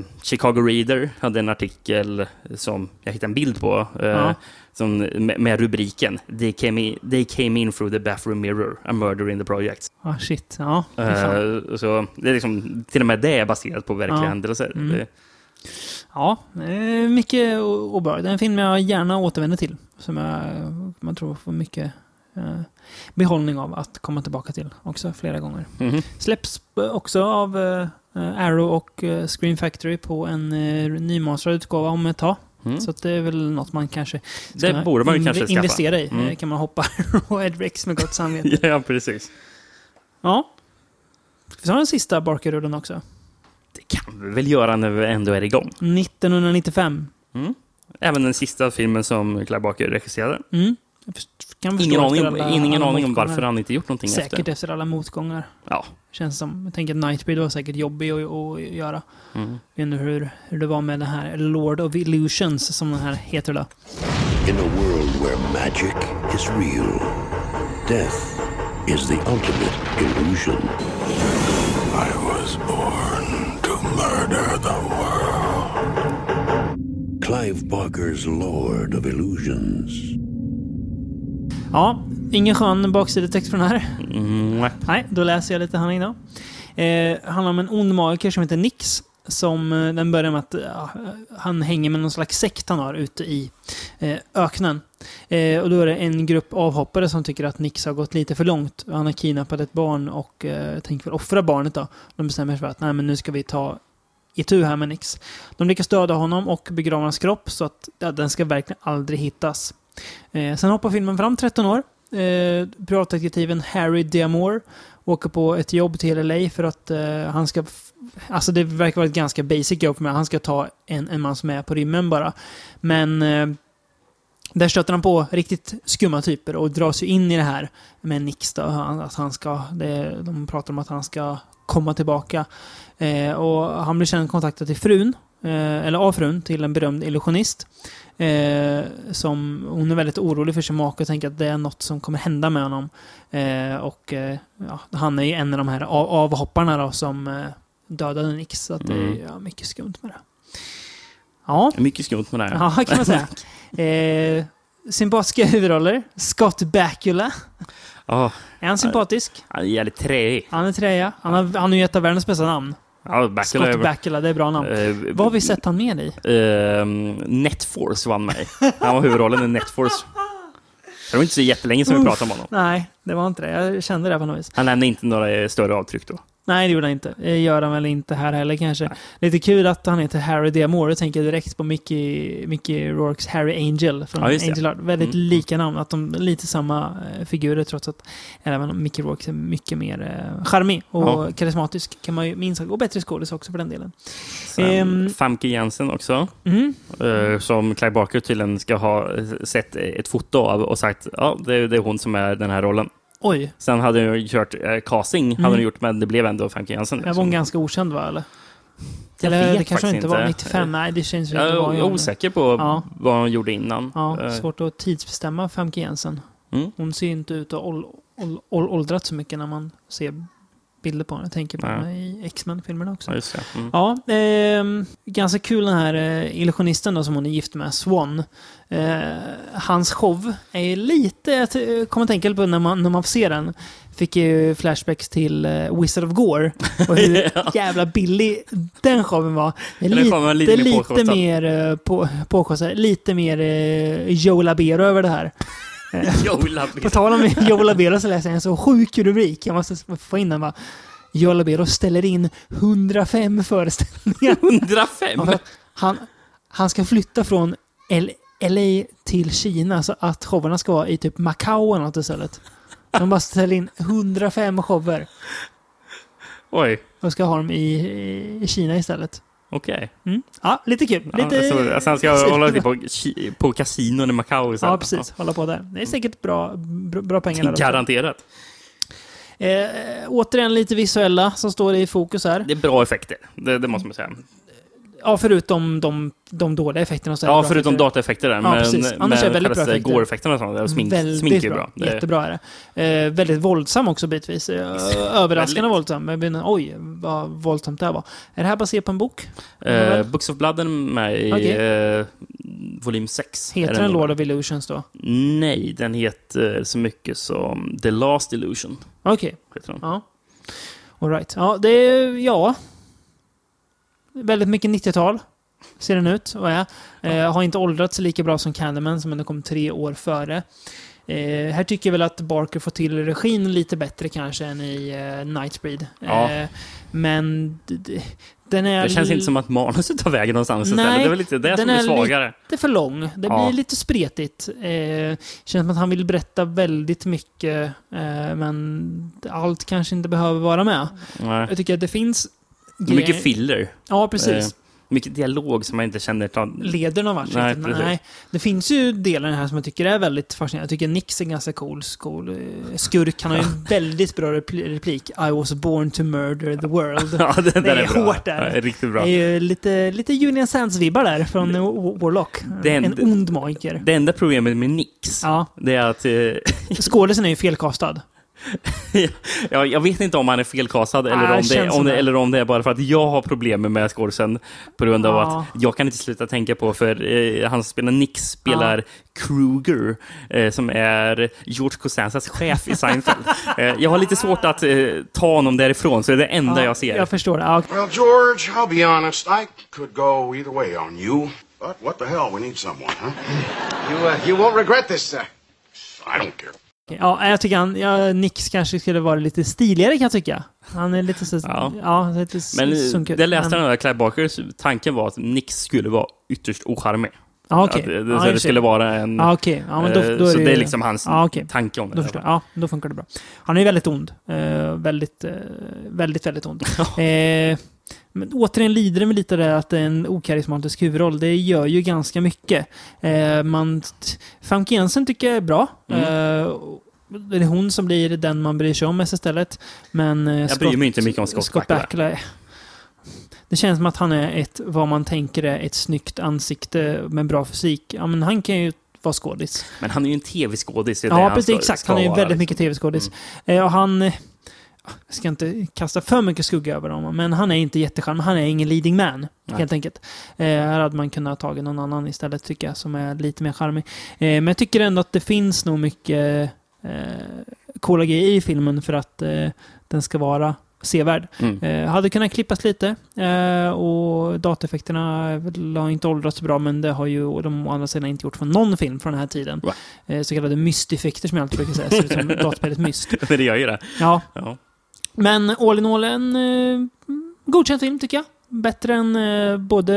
eh, Chicago Reader hade en artikel som jag hittade en bild på. Eh, Ja. som, med, med rubriken They came, in, They came in through the bathroom mirror, a murder in the project. Ah, shit. Ja, fan. Eh, så det är liksom, till och med det är baserat på verkliga Ja. händelser. Mm. Ja, eh, mycket o- obehagligt. Det är en film jag gärna återvänder till. Som jag man tror får mycket eh, behållning av att komma tillbaka till också flera gånger. Mhm. Släpps eh, också av eh, Arrow och Screen Factory på en nymastrad utgåva om ett tag. Mm. Så det är väl något man kanske ska Det borde man ju kanske skaffa. investera i. Mm. Kan man hoppa och Ed Rex med gott samvete. ja, precis. ja. Vi ta den sista Barker-rullen också? Det kan vi väl göra när vi ändå är igång. 1995. Mm. Även den sista filmen som Clive Barker regisserade. Mm. Ingen aning, alla- ingen alla aning om varför han inte gjort någonting Säkert efter. efter. alla motgångar. Ja. Känns som. Jag tänker att Nightbreed var säkert jobbig att, att göra. Mm. Jag vet inte hur, hur det var med den här Lord of Illusions som den här heter då. In a world where magic is real, death is the ultimate illusion. I was born murder the world. Clive Barker's Lord of Illusions. Ja, ingen skön baksidetext från den här. Mm, nej. Då läser jag lite handling då. Eh, handlar om en ond magiker som heter Nix. Som eh, den börjar med att ja, han hänger med någon slags sekt han har ute i eh, öknen. Eh, och då är det en grupp avhoppare som tycker att Nix har gått lite för långt. Han har kidnappat ett barn och eh, tänker väl offra barnet då. De bestämmer sig för att nej, men nu ska vi ta itu här med Nix. De lyckas döda honom och begrava hans kropp så att ja, den ska verkligen aldrig hittas. Eh, sen hoppar filmen fram 13 år. Eh, privatdetektiven Harry Diamore åker på ett jobb till LA för att eh, han ska... Alltså det verkar vara ett ganska basic jobb med Han ska ta en, en man som är på rymmen bara. Men eh, där stöter han på riktigt skumma typer och dras ju in i det här med Nix då. Att han ska... Det, de pratar om att han ska komma tillbaka. Eh, och han blir sedan kontaktad till frun, eh, eller av frun, till en berömd illusionist. Eh, som, hon är väldigt orolig för sin make och tänker att det är något som kommer hända med honom. Eh, och eh, ja, han är ju en av de här av, avhopparna då som eh, dödade Nix. Så att det är Mm. ja, mycket skumt med det. Ja, Mycket skumt med det här. ja kan man säga. Eh, sympatiska huvudroller. Scott Bakula. Ja, Är han sympatisk? han är jävligt träig. Han är träja. Han har, han har ju ett av världens bästa namn. Ja, Bakula Scott Bakula, det är bra namn. Eh, Vad har vi sett han med i? Ehm, Netforce vann mig. Han var huvudrollen i Netforce. Det var inte så jättelänge som vi pratade om honom. Nej, det var inte det. Jag kände det på något vis. Han lämnade inte några större avtryck då. Nej, det gjorde han inte. Det gör han väl inte här heller kanske. Lite kul att han heter Harry Diamore. Jag tänker direkt på Mickey, Mickey Rourkes Harry Angel från Ja. Angel Art. Väldigt Mm. lika namn. Att de är lite samma eh, figurer trots att även om Mickey Rourke är mycket mer eh, charmig och Ja. karismatisk kan man ju minst. Och bättre skådis också för den delen. Sen Ehm. Famke Jensen också. Mm. eh, som Clive Barker tydligen ska ha eh, sett ett foto av och sagt ja, det, det är hon som är den här rollen. Oj, Sen hade ju kört eh, casting, Mm. hade hon gjort, men det blev ändå Famke Jensen. jag var hon ganska okänd va? Eller? Jag eller vet det kanske inte var. inte. 95? Nej, det känns Jag inte vara är osäker på Ja. vad hon gjorde innan. Ja, Eh, svårt att tidsbestämma Famke Jensen. Mm. Hon ser inte ut att ha ål- ål- ål- åldrats så mycket när man ser bilder på henne. Jag tänker på Nej. henne i X-Men-filmerna också. Ja. Mm. Ja, ehm, ganska kul den här eh, illusionisten då som hon är gift med, Swan. Eh, hans show är lite, jag kommer att tänka på när man, när man får se den, fick ju flashbacks till eh, Wizard of Gore. Och hur Ja. jävla billig den showen var. Lite, lite mer lite, mer eh, på, påkostad, lite mer eh, Joe Labero över det här. Joe Labero. på tal om Joe Labero så läser jag en så sjuk rubrik. Jag måste få in den va. Joe Labero ställer in 105 föreställningar. 105? Ja, för att han, han ska flytta från L LA till Kina så att showerna ska vara i typ Macao eller något istället. De bara ställer in 105 shower Oj, och ska ha dem i, i Kina istället. Okej. Mm. Ja, lite kul. Ja, Lite... så, alltså han ska hålla till på, på kasinon i Macao istället. Ja, precis. Hålla på där. Det är säkert bra, bra, bra pengar där. Garanterat. Eh, återigen lite visuella som står i fokus här. Det är bra effekter, det, det måste man säga. Ja, förutom de, de dåliga effekterna. Så är Ja, förutom effekter. dataeffekter där. Ja, men precis. Annars är det väldigt bra effekter. Gore-effekterna och sånt, smink, väldigt smink är bra. bra. Jättebra är det. Eh, väldigt våldsam också bitvis. Eh, överraskande våldsam. Menar, oj, vad våldsamt det här var. Är det här baserat på en bok? Eh, Books of Blood är med i Okej. eh, volym 6. Heter Är den. Lord of Illusions då? Nej, den heter så mycket som The Last Illusion. Okej. Heter den. Ja. All right. Ja, det är... Ja. Väldigt mycket 90-tal. Ser den ut och är. Eh, har inte åldrats lika bra som Candyman som ändå kom tre år före. Eh, här tycker jag väl att Barker får till regin lite bättre kanske än i eh, Nightbreed. Ja. Eh, men den är... Det känns inte som att manuset tar vägen någonstans Nej, istället. Det är väl lite det som är är svagare. lite för lång. Det Ja. blir lite spretigt. Eh, känns som att han vill berätta väldigt mycket, eh, men allt kanske inte behöver vara med. Nej. Jag tycker att det finns... Det är mycket filler. Ja, precis. Eh, mycket dialog som man inte känner tar... Leder någon vart Nej. Nej. Det finns ju delar här som jag tycker är väldigt fascinerande. Jag tycker Nix är ganska cool. cool. eh, Skurk, han har ju en väldigt bra repli- replik. I was born to murder the world. Ja, det, Det är bra. hårt där. Ja, det är riktigt bra. Det är ju lite, lite Julian Sands-vibbar där från eh, Warlock. Den- en ond magiker. Det enda problemet med Nix, Ja. det är att... Eh, Skådisen är ju felkastad. Ja, jag vet inte om han är felkastad eller, Ah, om det om eller om det är bara för att jag har problem med skådisen på grund av Ja. att jag kan inte sluta tänka på, för eh, han som spelar Nix spelar Kruger, eh, som är George Costanzas chef i Seinfeld. eh, jag har lite svårt att eh, ta honom därifrån, så det är det enda Ja, jag ser. Jag förstår. Ja, Well, George, I'll be honest. I could go either way on you. But what the hell? We need someone, huh? You, uh, you won't regret this, uh... I don't care. Ja, jag tycker han, ja, Nix kanske skulle vara lite stiligare kan jag tycka. Han är lite så... Ja. Ja, lite Men eh, sunkig. det läste Men- jag, Clive Barkers tanken var att Nix skulle vara ytterst ocharmig. Ja. Att det, det, för det skulle vara en... Ja, okej. Ja, men då, eh, då är så det, det är liksom hans ja, okej. tanke om det. Då förstår. Ja, då funkar det bra. Han är väldigt ond. Eh, väldigt, eh, väldigt, väldigt ond. eh, men återigen lider det med lite det att det är en okarismatisk huvudroll. Det gör ju ganska mycket. Eh, man, Famke Jensen tycker jag är bra. Mm. Eh, det är hon som blir den man bryr sig om mest istället. Men eh, Jag bryr mig inte mycket om Scott Bakula. Bakula. Det känns som att han är ett, vad man tänker är ett snyggt ansikte med bra fysik. Ja, men han kan ju vara skådis. Men han är ju en tv-skådis. Ja, precis. Exakt. Han är ju väldigt liksom. mycket tv-skådis. Eh, och han... Jag ska inte kasta för mycket skugga över honom, men han är inte jättecharmig. Han är ingen leading man, Nej. helt enkelt. Eh, här hade man kunnat ha tagit någon annan istället, tycker jag, som är lite mer charmig. Eh, men jag tycker ändå att det finns nog mycket eh, coola grejer i filmen för att eh, den ska vara sevärd. Mm. Eh, hade kunnat klippas lite eh, och dataeffekterna har inte åldrats bra men det har ju de å andra sidan inte gjort från någon film från den här tiden. Eh, så kallade mysteffekter som jag alltid brukar säga, ser ut som dataspelet Myst. Det gör ju det. Ja, Ja. Men all in all en eh, godkänd film tycker jag. Bättre än eh, både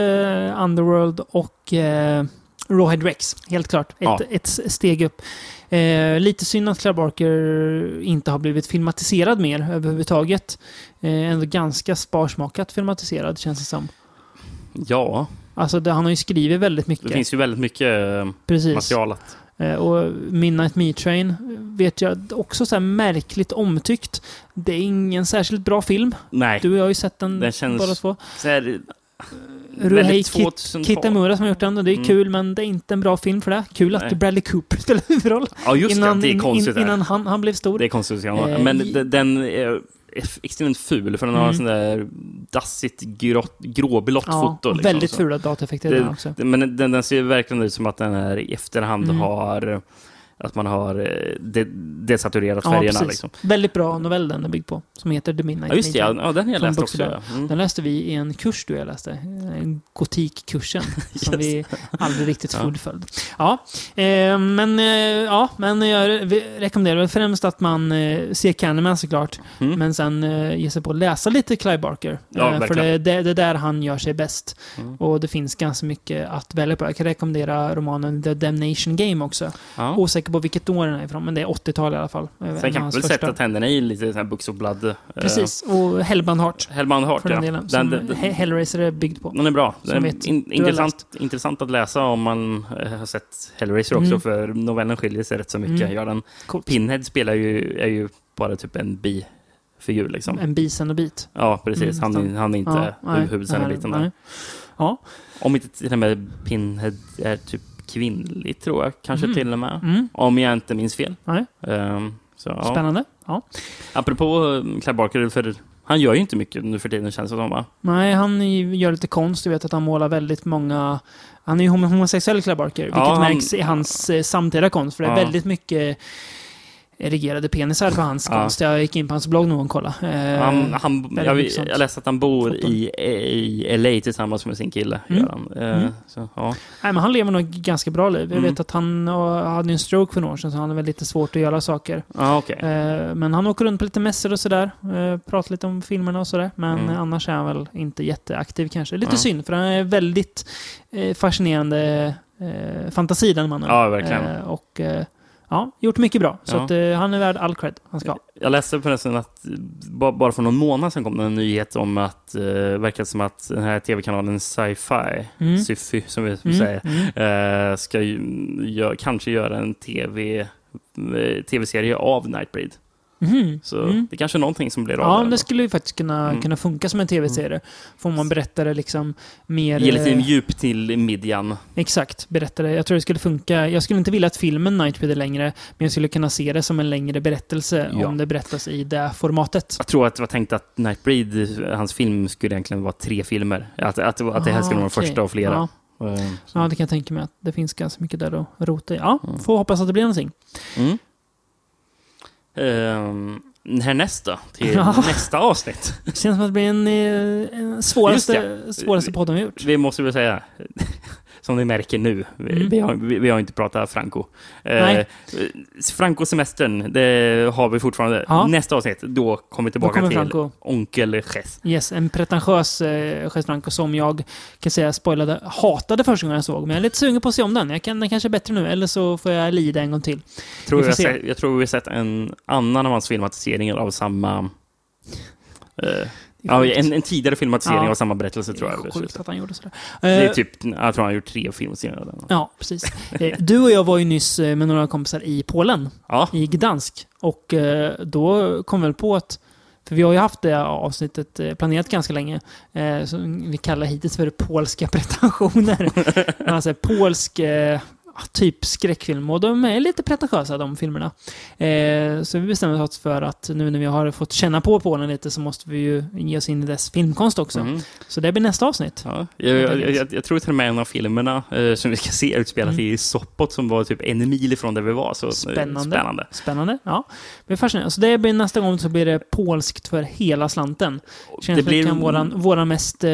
Underworld och eh, Rawhead Rex, helt klart. Ett, Ja. ett steg upp. Eh, lite synd att Claire Barker inte har blivit filmatiserad mer överhuvudtaget. Eh, ändå ganska sparsmakat filmatiserad känns det som. ja, Alltså det, han har ju skrivit väldigt mycket. det finns ju väldigt mycket eh, Precis. material att... Eh, och Midnight Me Train vet jag också så här märkligt omtyckt. Det är ingen särskilt bra film. Nej, Du och jag har ju sett den, Den känns- båda två. så här, Ruhei väldigt Kit, 2002. Kitamura som har gjort den och det är Mm. kul men det är inte en bra film för det. Kul att Nej. Bradley Cooper spelar huvudroll. Ja, just innan, det. Det är konstigt. in, innan han, han blev stor. Det är konstigt. Eh, Men de- den eff- extremt ful, för den har Mm. en sån där dassigt grått, gråblått ja, foto. liksom, väldigt så. fula dataeffekter Det, också. men den, den ser verkligen ut som att den här i efterhand Mm. har att man har eh, de, desaturerat Ja, färgerna. liksom. Väldigt bra novell den är byggd på. Som heter The Midnight Ja, just det. Ja, ja, den har jag Från läst Books också. Ja. Mm. Den läste vi i en kurs du jag läste. Eh, Gotikkursen. Som vi aldrig riktigt fullföljde. Ja, eh, men, eh, ja, men jag re- rekommenderar främst att man eh, ser Candyman såklart. Mm. Men sen eh, ge sig på att läsa lite Clive Barker. Eh, för det, det, det är där han gör sig bäst. Mm. Och det finns ganska mycket att välja på. Jag kan rekommendera romanen The Damnation Game också. Ja. Osäker på vilket år den är ifrån, men det är 80-tal i alla fall. Eh, en Sen av kan man väl första. sätta tänderna i lite sån här Books of Blood. eh, Precis, och Hellbound Heart. Hellbound Heart, För den ja. delen. Den, den, He- Hellraiser är byggd på. den är bra. Den, vet, in, intressant, intressant att läsa om man eh, har sett Hellraiser också, Mm. för novellen skiljer sig rätt så mycket. Mm. Den. Coolt. Pinhead spelar ju, är ju bara typ en bifigur liksom. En bisen och bit. Ja, precis. Mm, han, är- han är inte Ja, nej, huvudsen i nej, biten nej. där. Ja. Om inte till och med Pinhead är typ kvinnlig, tror jag. Kanske Mm. till och med. Mm. Om jag inte minns fel. Ehm, så, ja. Spännande. Ja. Apropå uh, Clive Barker, för han gör ju inte mycket nu för tiden känns det som va? Nej, han gör lite konst. Du vet att han målar väldigt många... Han är ju homo- homosexuell, Clive Barker. Vilket Ja, han- märks i hans eh, samtida konst. För det är Ja. väldigt mycket erigerade penisar på hans Ja. konst. Jag gick in på hans blogg någon och kollade. Eh, Han, han, jag, jag läste att han bor i, i LA tillsammans med sin kille. Mm. Gör han. Eh, Mm. Så, ja. Nej, men han lever nog ganska bra liv. Jag Mm. vet att han hade en stroke för några år sedan, så han har väl lite svårt att göra saker. Ja, okej. Eh, Men han åker runt på lite mässor och sådär. Eh, Pratar lite om filmerna och sådär. Men Mm. annars är han väl inte jätteaktiv kanske. Lite Ja. synd, för han är väldigt eh, fascinerande eh, fantasi den mannen. Ja, verkligen. Eh, Och ja, gjort mycket bra. Så Ja. att, eh, han är värd all cred han ska ha. Jag läste förresten att eh, ba- bara för någon månad sedan kom det en nyhet om att uh, verkar som att den här tv-kanalen Sci-Fi, Mm. Syfy som vi Mm, säger, mm. eh, ska ju, gö- kanske göra en tv, eh, tv-serie av Nightbreed. Mhm. Så Mm. det kanske är någonting som blir av Ja, det skulle ju faktiskt kunna, Mm. kunna funka som en tv-serie. Får man berätta det liksom mer... Ge lite eh, djup till midjan. Exakt, berättare. Jag tror det skulle funka. Jag skulle inte vilja att filmen Nightbreed är längre, men jag skulle kunna se det som en längre berättelse Ja. om det berättas i det formatet. Jag tror att det var tänkt att Nightbreed, hans film, skulle egentligen vara tre filmer. Att, att, att det här skulle vara den Ah, okej. första av flera. Ja. Eh, så. ja, det kan jag tänka mig. att Det finns ganska mycket där att rota i. Ja, Mm. får hoppas att det blir någonting. Mm. Ehm, härnäst då? Till Ja. nästa avsnitt. Det känns som att det blir en, eh, en svåraste, svåraste podden vi gjort. Vi måste väl säga, som ni märker nu, vi, Mm. vi, har, vi, vi har inte pratat Franco. Eh, Franco-semestern, det har vi fortfarande. Ja. Nästa avsnitt, då kommer vi tillbaka kommer till Franco. Onkel Ches. Yes, en pretentiös eh, Jess Franco som jag kan säga spoilade, hatade första gången jag såg. Men jag är lite sugen på att se om den. Jag kan, den kanske är bättre nu, eller så får jag lida en gång till. Tror jag, se. jag tror vi har sett en annan av hans filmatiseringar av samma... Eh, ja, en, en tidigare filmatisering Ja. av samma berättelse tror jag. Det är sjukt att han gjorde sådär. Det är Eh, typ, jag tror han har gjort tre filmatiseringar av den. Ja, precis. Eh, Du och jag var ju nyss eh, med några kompisar i Polen, Ja, i Gdansk. Och då kom vi väl på att, för vi har ju haft det avsnittet planerat ganska länge, eh, som vi kallar hittills för polska pretensioner. alltså polsk eh, typ skräckfilm. Och de är lite pretentiösa de filmerna. Eh, så vi bestämde oss för att nu när vi har fått känna på Polen lite så måste vi ju ge oss in i dess filmkonst också. Mhm. Så det blir nästa avsnitt. Ja, jag, jag, jag, jag tror till och med en av filmerna eh, som vi ska se utspelas Mm. i Sopot som var typ en mil ifrån där vi var. Så, eh, Spännande. spännande. Spännande. Ja. Det blir fascinerande. Så det blir nästa gång så blir det polskt för hela slanten. Känns Det det blir- kan våran, våran mest eh,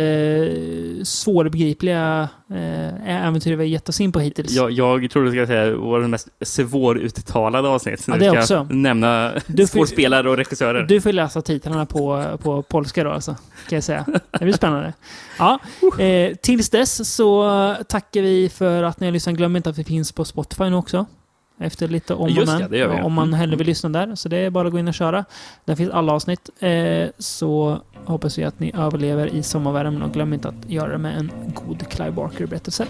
svårbegripliga eh, äventyr vi har gett oss in på hittills. Jag, jag tror du ska säga vår mest svåruttalade avsnitt. Ja, det ska också. Nämna Du får- skådespelare och regissörer. Du får läsa titlarna på, på polska då alltså, kan jag säga. Det blir spännande. Ja, eh, tills dess så tackar vi för att ni har lyssnat. Glöm inte att vi finns på Spotify nu också. Efter lite om och men. vi. Om man Mm. hellre vill lyssna där. Så det är bara att gå in och köra. Där finns alla avsnitt. Eh, så hoppas vi att ni överlever i sommarvärmen och glöm inte att göra det med en god Clive Barker-berättelse.